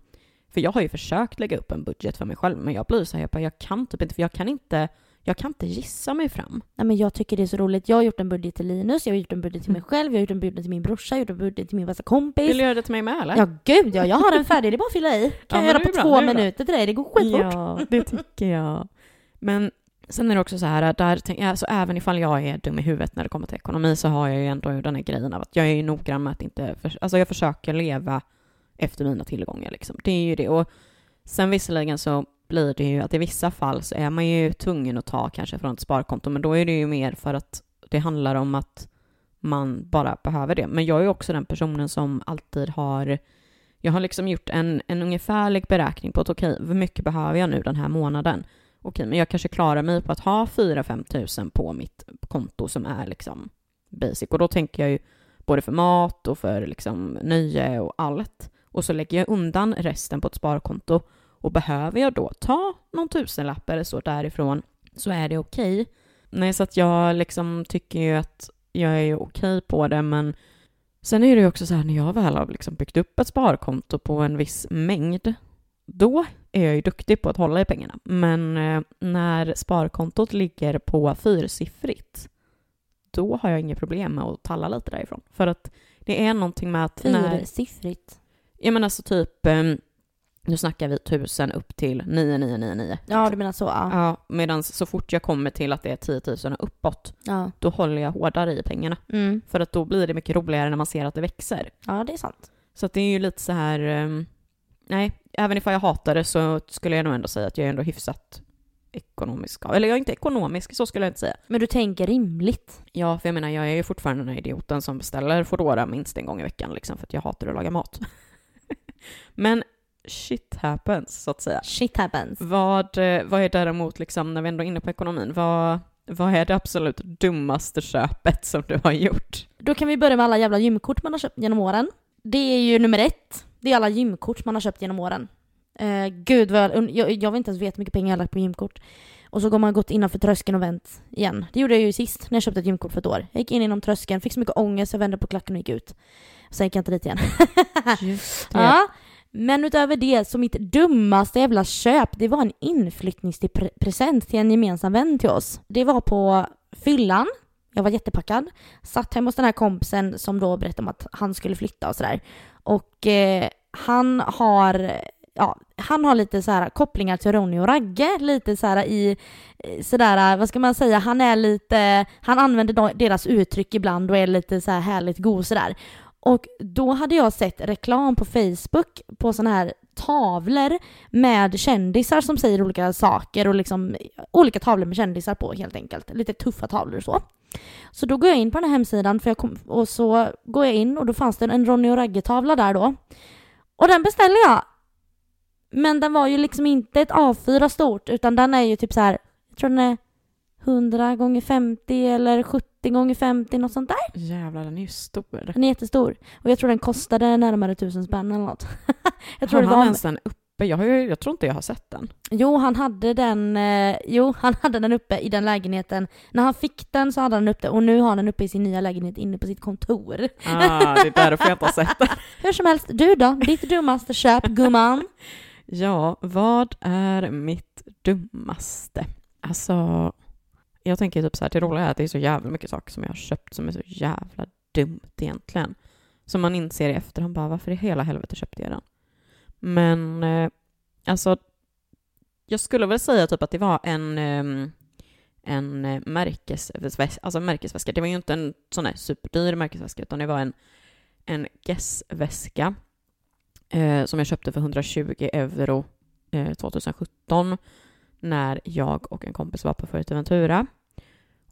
för jag har ju försökt lägga upp en budget för mig själv men jag blir så här, jag, bara, jag kan typ inte, för jag kan inte, jag kan inte gissa mig fram. Nej, men jag tycker det är så roligt. Jag har gjort en budget till Linus, jag har gjort en budget till mig Mm. själv, jag har gjort en budget till min brorsa, jag har gjort en budget till min bästa kompis. Vill du göra det till mig med eller? Ja gud ja, jag har en färdig, det är bara att fylla i. Kan Ja, jag göra på bra, två minuter till dig, det går skitfort. Ja, det tycker jag. Men sen är det också så här, där, alltså, även ifall jag är dum i huvudet när det kommer till ekonomi så har jag ju ändå den här grejen av att jag är ju noggrann med att inte, för, alltså jag försöker leva efter mina tillgångar liksom. Det är ju det. Och sen visserligen så blir det ju att i vissa fall så är man ju tvungen att ta kanske från ett sparkonto, men då är det ju mer för att det handlar om att man bara behöver det. Men jag är ju också den personen som alltid har jag har liksom gjort en, en ungefärlig beräkning på att okej, hur mycket behöver jag nu den här månaden? Okej, men jag kanske klarar mig på att ha 4-5 tusen på mitt konto som är liksom basic. Och då tänker jag ju både för mat och för liksom nöje och allt. Och så lägger jag undan resten på ett sparkonto. Och behöver jag då ta någon tusenlapp eller så därifrån så är det okej. Nej, så att jag liksom tycker ju att jag är okej på det, men Sen är det ju också så här när jag väl har liksom byggt upp ett sparkonto på en viss mängd, då är jag ju duktig på att hålla i pengarna. Men eh, när sparkontot ligger på fyrsiffrigt, då har jag inget problem med att talla lite därifrån. För att det är någonting med att när... Fyrsiffrigt. Jag menar så typ, eh, Nu snackar vi tusen upp till 9999. Ja, du menar så? Ja. Ja, medan så fort jag kommer till att det är 10 000 och uppåt, Ja. då håller jag hårdare i pengarna. Mm. För att då blir det mycket roligare när man ser att det växer. ja, det är sant. Så att det är ju lite så här... ehm, nej, även ifall jag hatar det så skulle jag nog ändå säga att jag är ändå hyfsat ekonomisk. Eller jag är inte ekonomisk, så skulle jag inte säga. Men du tänker rimligt. Ja, för jag menar, jag är ju fortfarande den här idioten som beställer Foodora minst en gång i veckan liksom, för att jag hatar att laga mat. Men shit happens, så att säga. Shit happens. Vad, eh, vad är däremot, liksom, när vi ändå är inne på ekonomin, vad, vad är det absolut dummaste köpet som du har gjort? Då kan vi börja med alla jävla gymkort man har köpt genom åren. Det är ju nummer ett. Det är alla gymkort man har köpt genom åren. Eh, gud vad jag, jag, vill inte ens veta hur mycket pengar jag har lagt på gymkort. Och så går man gått innanför tröskeln och vänt igen. Det gjorde jag ju sist när jag köpte ett gymkort för ett år. Jag gick in inom tröskeln, fick så mycket ångest, jag vände på klacken och gick ut. Sen gick jag inte dit igen. Just det. ja. Men utöver det, så mitt dummaste jävla köp, det var en inflyttningspresent till en gemensam vän till oss. Det var på fyllan. Jag var jättepackad. Satt hemma hos den här kompisen som då berättade om att han skulle flytta och sådär. Och eh, han har Ja, han har lite så här kopplingar till Ronny och Ragge, lite så här i eh, sådär, eh, vad ska man säga, han är lite, han använder deras uttryck ibland och är lite så här härligt god sådär. Och då hade jag sett reklam på Facebook på sådana här tavlor med kändisar som säger olika saker och liksom olika tavlor med kändisar på helt enkelt. Lite tuffa tavlor och så. Så då går jag in på den här hemsidan för jag kom, och så går jag in och då fanns det en Ronny och Ragge-tavla där då. Och den beställde jag. Men den var ju liksom inte ett A4 stort utan den är ju typ så här, jag tror den är 100 gånger 50 eller 70 gånger 50 något sånt där. Jävlar, den är ju stor. Den är jättestor. Och jag tror den kostade närmare tusen spänn eller något. jag tror har han ens den uppe? Jag, har ju, jag tror inte jag har sett den. Jo, han hade den, eh, jo, han hade den uppe i den lägenheten. När han fick den så hade han den uppe och nu har han den uppe i sin nya lägenhet inne på sitt kontor. Ah, det är därför jag inte har sett den. Hur som helst, du då? Ditt dummaste köp, gumman? Ja, vad är mitt dummaste? Alltså, jag tänker typ så här, det roliga är att det är så jävla mycket saker som jag har köpt som är så jävla dumt egentligen. Som man inser i efterhand bara, varför i hela helvete köpte jag den? Men, eh, alltså, jag skulle väl säga typ att det var en, ehm, en eh, märkesväska, alltså märkesväska. Det var ju inte en sån här superdyr märkesväska, utan det var en, en Guess-väska eh, som jag köpte för 120 euro eh, 2017 när jag och en kompis var på Fuerteventura.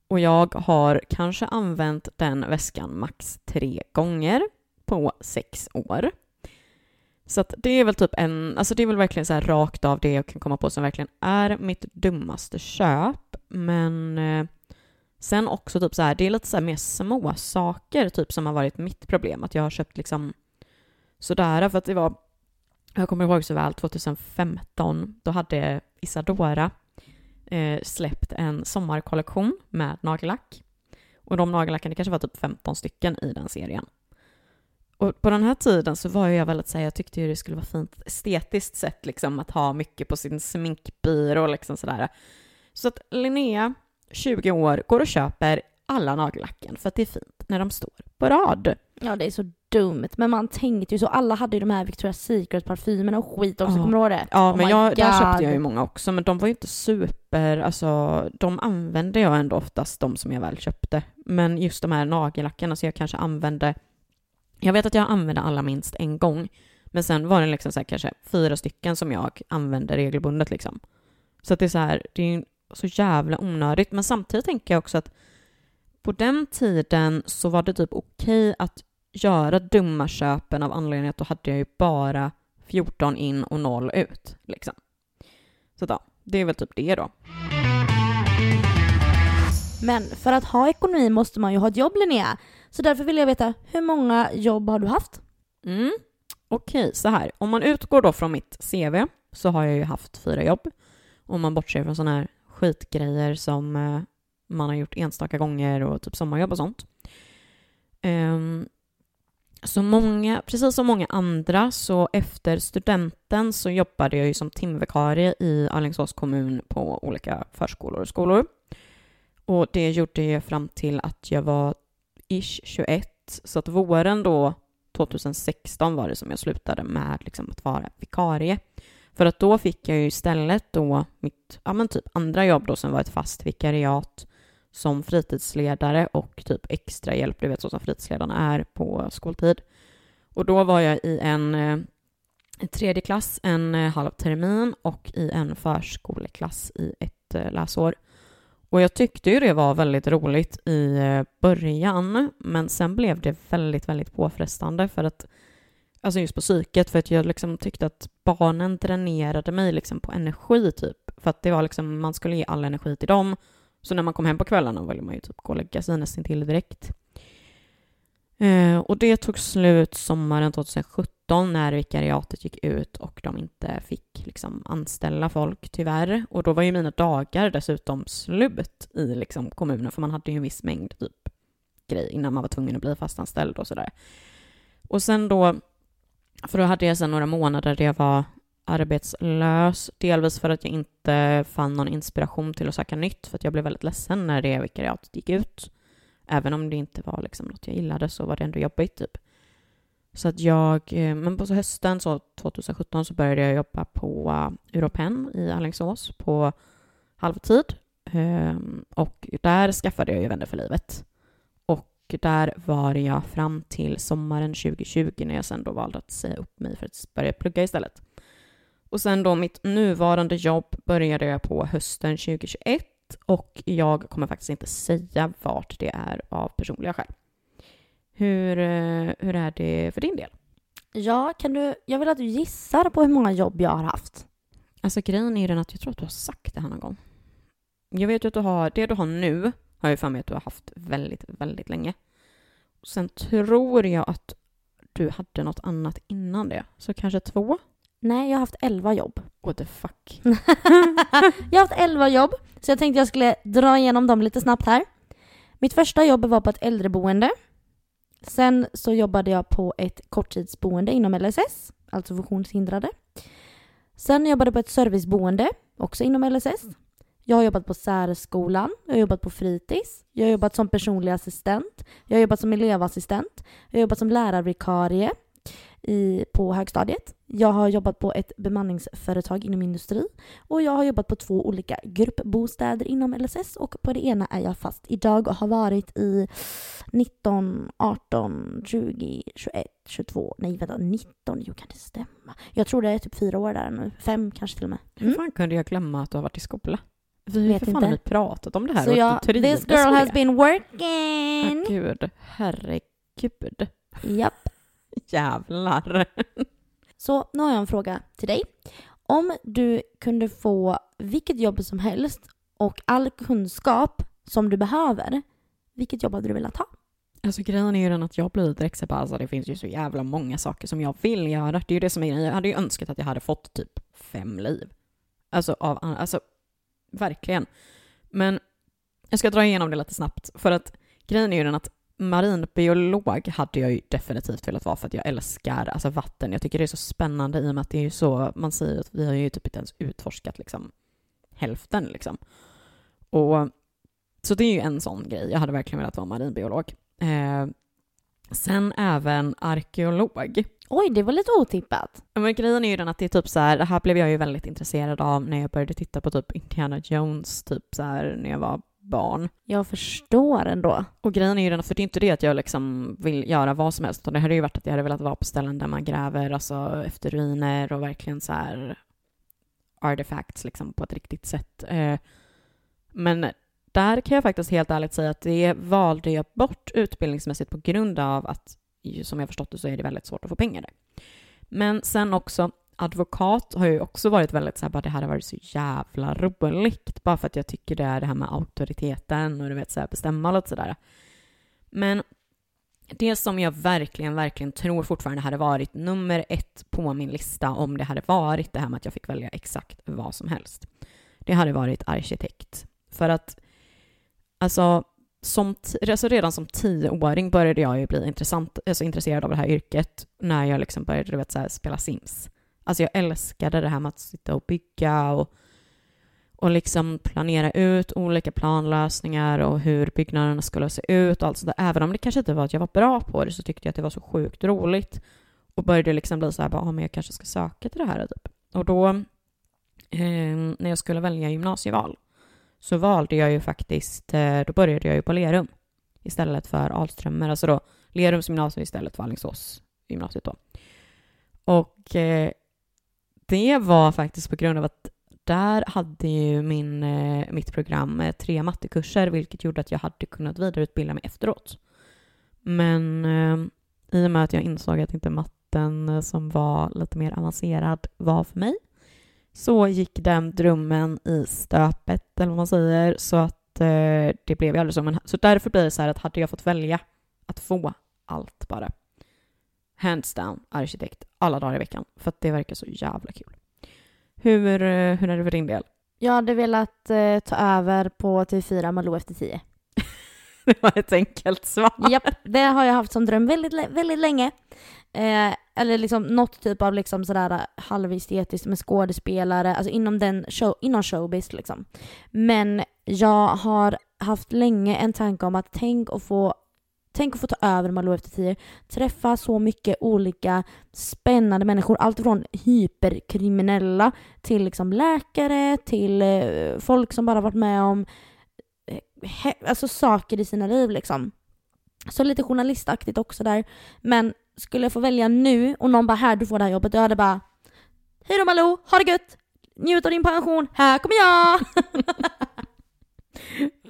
Och jag har kanske använt den väskan max tre gånger på sex år. Så att det är väl typ en, alltså det är väl verkligen så här rakt av det jag kan komma på som verkligen är mitt dummaste köp. Men eh, sen också typ så här, det är lite så här mer små saker typ som har varit mitt problem. Att jag har köpt liksom sådär, för att det var, jag kommer ihåg så väl 2015, då hade Isadora eh, släppt en sommarkollektion med nagellack. Och de nagellacken, det kanske var typ 15 stycken i den serien. Och på den här tiden så var jag väldigt såhär, jag tyckte ju det skulle vara fint estetiskt sett liksom att ha mycket på sin sminkbyrå och liksom sådär. Så att Linnea, 20 år, går och köper alla nagellacken för att det är fint när de står på rad. Ja, det är så dumt. Men man tänkte ju så. Alla hade ju de här Victoria's Secret-parfymerna och skit också. Ja. Kommer du ihåg det? Ja, Oh men jag, där köpte jag ju många också, men de var ju inte super, alltså de använde jag ändå oftast, de som jag väl köpte. Men just de här nagellackarna, så jag kanske använde, jag vet att jag använde alla minst en gång, men sen var det liksom så här, kanske fyra stycken som jag använde regelbundet liksom. Så att det är så här, det är ju så jävla onödigt, men samtidigt tänker jag också att på den tiden så var det typ okej att göra dumma köpen av anledning att då hade jag ju bara 14 in och 0 ut. Liksom. Så då, det är väl typ det då. Men för att ha ekonomi måste man ju ha ett jobb Linnea. Så därför vill jag veta, hur många jobb har du haft? Mm. Okej, så här. Om man utgår då från mitt CV så har jag ju haft fyra jobb. Om man bortser från sådana här skitgrejer som eh, man har gjort enstaka gånger och typ sommarjobb och sånt. Ehm, så många, precis som många andra så efter studenten så jobbade jag ju som timvikarie i Alingsås kommun på olika förskolor och skolor. Och det gjorde jag fram till att jag var ish 21. Så att våren då 2016 var det som jag slutade med liksom att vara vikarie. För att då fick jag ju istället då mitt, ja men typ andra jobb då som var ett fast vikariat som fritidsledare och typ extra hjälp, du vet så som fritidsledarna är på skoltid. Och då var jag i en eh, tredje klass en eh, halv termin och i en förskoleklass i ett eh, läsår. Och jag tyckte ju det var väldigt roligt i eh, början, men sen blev det väldigt, väldigt påfrestande för att Alltså just på psyket, för att jag liksom tyckte att barnen dränerade mig liksom på energi typ. För att det var liksom, man skulle ge all energi till dem. Så när man kom hem på kvällarna ville man ju typ gå och lägga sig nästan till direkt. Eh, och det tog slut sommaren 2017 när vikariatet gick ut och de inte fick liksom anställa folk tyvärr. Och då var ju mina dagar dessutom slut i liksom kommunen för man hade ju en viss mängd typ grej innan man var tvungen att bli fastanställd och sådär. Och sen då, för då hade jag sen några månader där jag var arbetslös, delvis för att jag inte fann någon inspiration till att söka nytt, för att jag blev väldigt ledsen när det vikariatet gick ut. Även om det inte var liksom något jag gillade så var det ändå jobbigt typ. Så att jag, eh, men på hösten så 2017 så började jag jobba på eh, Europen i Alingsås på halvtid. Ehm, och där skaffade jag ju vänner för livet. Och där var jag fram till sommaren 2020 när jag sen då valde att säga upp mig för att börja plugga istället. Och sen då mitt nuvarande jobb började jag på hösten 2021 och jag kommer faktiskt inte säga vart det är av personliga skäl. Hur, eh, hur är det för din del? Ja, kan du, jag vill att du gissar på hur många jobb jag har haft. Alltså grejen är ju den att jag tror att du har sagt det här någon gång. Jag vet ju att du har, det du har nu har jag för mig att du har haft väldigt, väldigt länge. Sen tror jag att du hade något annat innan det, så kanske två? Nej, jag har haft elva jobb. What the fuck? jag har haft elva jobb, så jag tänkte jag skulle dra igenom dem lite snabbt här. Mitt första jobb var på ett äldreboende. Sen så jobbade jag på ett korttidsboende inom LSS, alltså funktionshindrade. Sen jobbade jag på ett serviceboende, också inom LSS. Jag har jobbat på särskolan, jag har jobbat på fritids, jag har jobbat som personlig assistent, jag har jobbat som elevassistent, jag har jobbat som lärarvikarie, i, på högstadiet. Jag har jobbat på ett bemanningsföretag inom industri och jag har jobbat på två olika gruppbostäder inom LSS och på det ena är jag fast idag och har varit i 19, 18, 20, 21, 22, nej vänta 19, jo kan det stämma? Jag tror det är typ fyra år där nu, fem kanske till och med. Mm. Hur fan kunde jag glömma att du har varit i skola? Vi har för fan inte. pratat om det här Så jag, this girl has been working! Oh, gud, herregud. Japp. Jävlar. Så nu har jag en fråga till dig. Om du kunde få vilket jobb som helst och all kunskap som du behöver, vilket jobb hade du velat ha? Alltså grejen är ju den att jag blir direkt så alltså, det finns ju så jävla många saker som jag vill göra. Det är ju det som är grejen. Jag hade ju önskat att jag hade fått typ fem liv. Alltså av, alltså verkligen. Men jag ska dra igenom det lite snabbt för att grejen är ju den att marinbiolog hade jag ju definitivt velat vara för att jag älskar alltså vatten. Jag tycker det är så spännande i och med att det är ju så, man säger att vi har ju typ inte ens utforskat liksom hälften liksom. Och så det är ju en sån grej. Jag hade verkligen velat vara marinbiolog. Eh, sen även arkeolog. Oj, det var lite otippat. Men grejen är ju den att det är typ så här, det här blev jag ju väldigt intresserad av när jag började titta på typ Indiana Jones, typ så här när jag var barn. Jag förstår ändå. Och grejen är ju den, för det är inte det att jag liksom vill göra vad som helst, utan det hade ju varit att jag hade velat vara på ställen där man gräver alltså, efter ruiner och verkligen så här artifacts liksom på ett riktigt sätt. Eh, men där kan jag faktiskt helt ärligt säga att det valde jag bort utbildningsmässigt på grund av att, som jag förstått det, så är det väldigt svårt att få pengar där. Men sen också advokat har ju också varit väldigt så här, bara det hade varit så jävla roligt, bara för att jag tycker det är det här med auktoriteten och du vet så här, bestämma och sådär. Men det som jag verkligen, verkligen tror fortfarande hade varit nummer ett på min lista om det hade varit det här med att jag fick välja exakt vad som helst. Det hade varit arkitekt. För att, alltså, som alltså redan som tioåring började jag ju bli intressant, alltså intresserad av det här yrket när jag liksom började du vet, så här, spela Sims. Alltså jag älskade det här med att sitta och bygga och, och liksom planera ut olika planlösningar och hur byggnaderna skulle se ut och allt sådär. Även om det kanske inte var att jag var bra på det så tyckte jag att det var så sjukt roligt och började liksom bli så här, bara, ah, men jag kanske ska söka till det här typ. Och då, eh, när jag skulle välja gymnasieval, så valde jag ju faktiskt, eh, då började jag ju på Lerum istället för Alströmer, alltså då Lerums gymnasium istället för Alingsås gymnasiet då. Och eh, det var faktiskt på grund av att där hade ju min, eh, mitt program eh, tre mattekurser, vilket gjorde att jag hade kunnat vidareutbilda mig efteråt. Men eh, i och med att jag insåg att inte matten eh, som var lite mer avancerad var för mig, så gick den drömmen i stöpet, eller vad man säger, så att eh, det blev ju aldrig så. Men, så därför blir det så här att hade jag fått välja att få allt bara, hands down, arkitekt, alla dagar i veckan, för att det verkar så jävla kul. Hur, eh, hur är det för din del? Jag hade velat eh, ta över på TV4 Malou efter tio. Det var ett enkelt svar. Japp, det har jag haft som dröm väldigt, väldigt länge. Eh, eller liksom något typ av liksom sådär halvestetiskt med skådespelare, alltså inom, den show, inom showbiz liksom. Men jag har haft länge en tanke om att tänk att få Tänk att få ta över Malou efter tio. Träffa så mycket olika spännande människor. Allt från hyperkriminella till liksom läkare, till eh, folk som bara varit med om eh, alltså saker i sina liv liksom. Så lite journalistaktigt också där. Men skulle jag få välja nu och någon bara här du får det här jobbet, jag hade bara Hej då Malou, ha det gött! Njut av din pension, här kommer jag!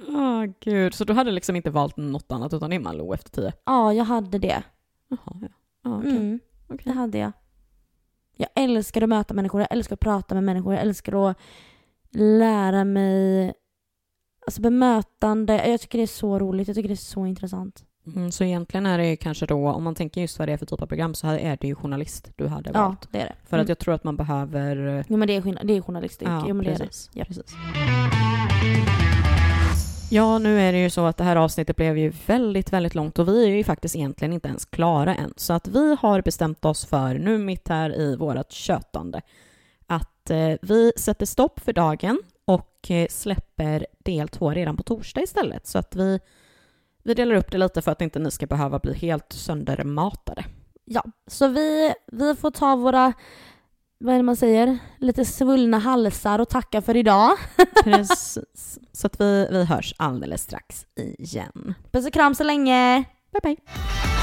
Åh gud, så du hade liksom inte valt något annat utan det är Malou efter tio? ja, jag hade det. Jaha, ja. ja okej. Mm, okej. det hade jag. Jag älskar att möta människor, jag älskar att prata med människor, jag älskar att lära mig Alltså bemötande, jag tycker det är så roligt, jag tycker det är så intressant. Mm, så egentligen är det kanske då, om man tänker just vad det är för typ av program, så är det ju journalist du hade Ja, valt. det är det. För att Mm. jag tror att man behöver... eh, Jo men det är, det är journalistyrke, Ja, jo men det är det. precis. Ja. precis. Ja, nu är det ju så att det här avsnittet blev ju väldigt, väldigt långt och vi är ju faktiskt egentligen inte ens klara än. Så att vi har bestämt oss för, nu mitt här i vårat tjötande, att eh, vi sätter stopp för dagen och eh, släpper del två redan på torsdag istället. Så att vi, vi delar upp det lite för att inte ni ska behöva bli helt söndermatade. Ja, så vi, vi får ta våra, vad är det man säger, lite svullna halsar och tacka för idag. Precis. Så att vi, vi hörs alldeles strax igen. Puss och kram så länge! Bye bye!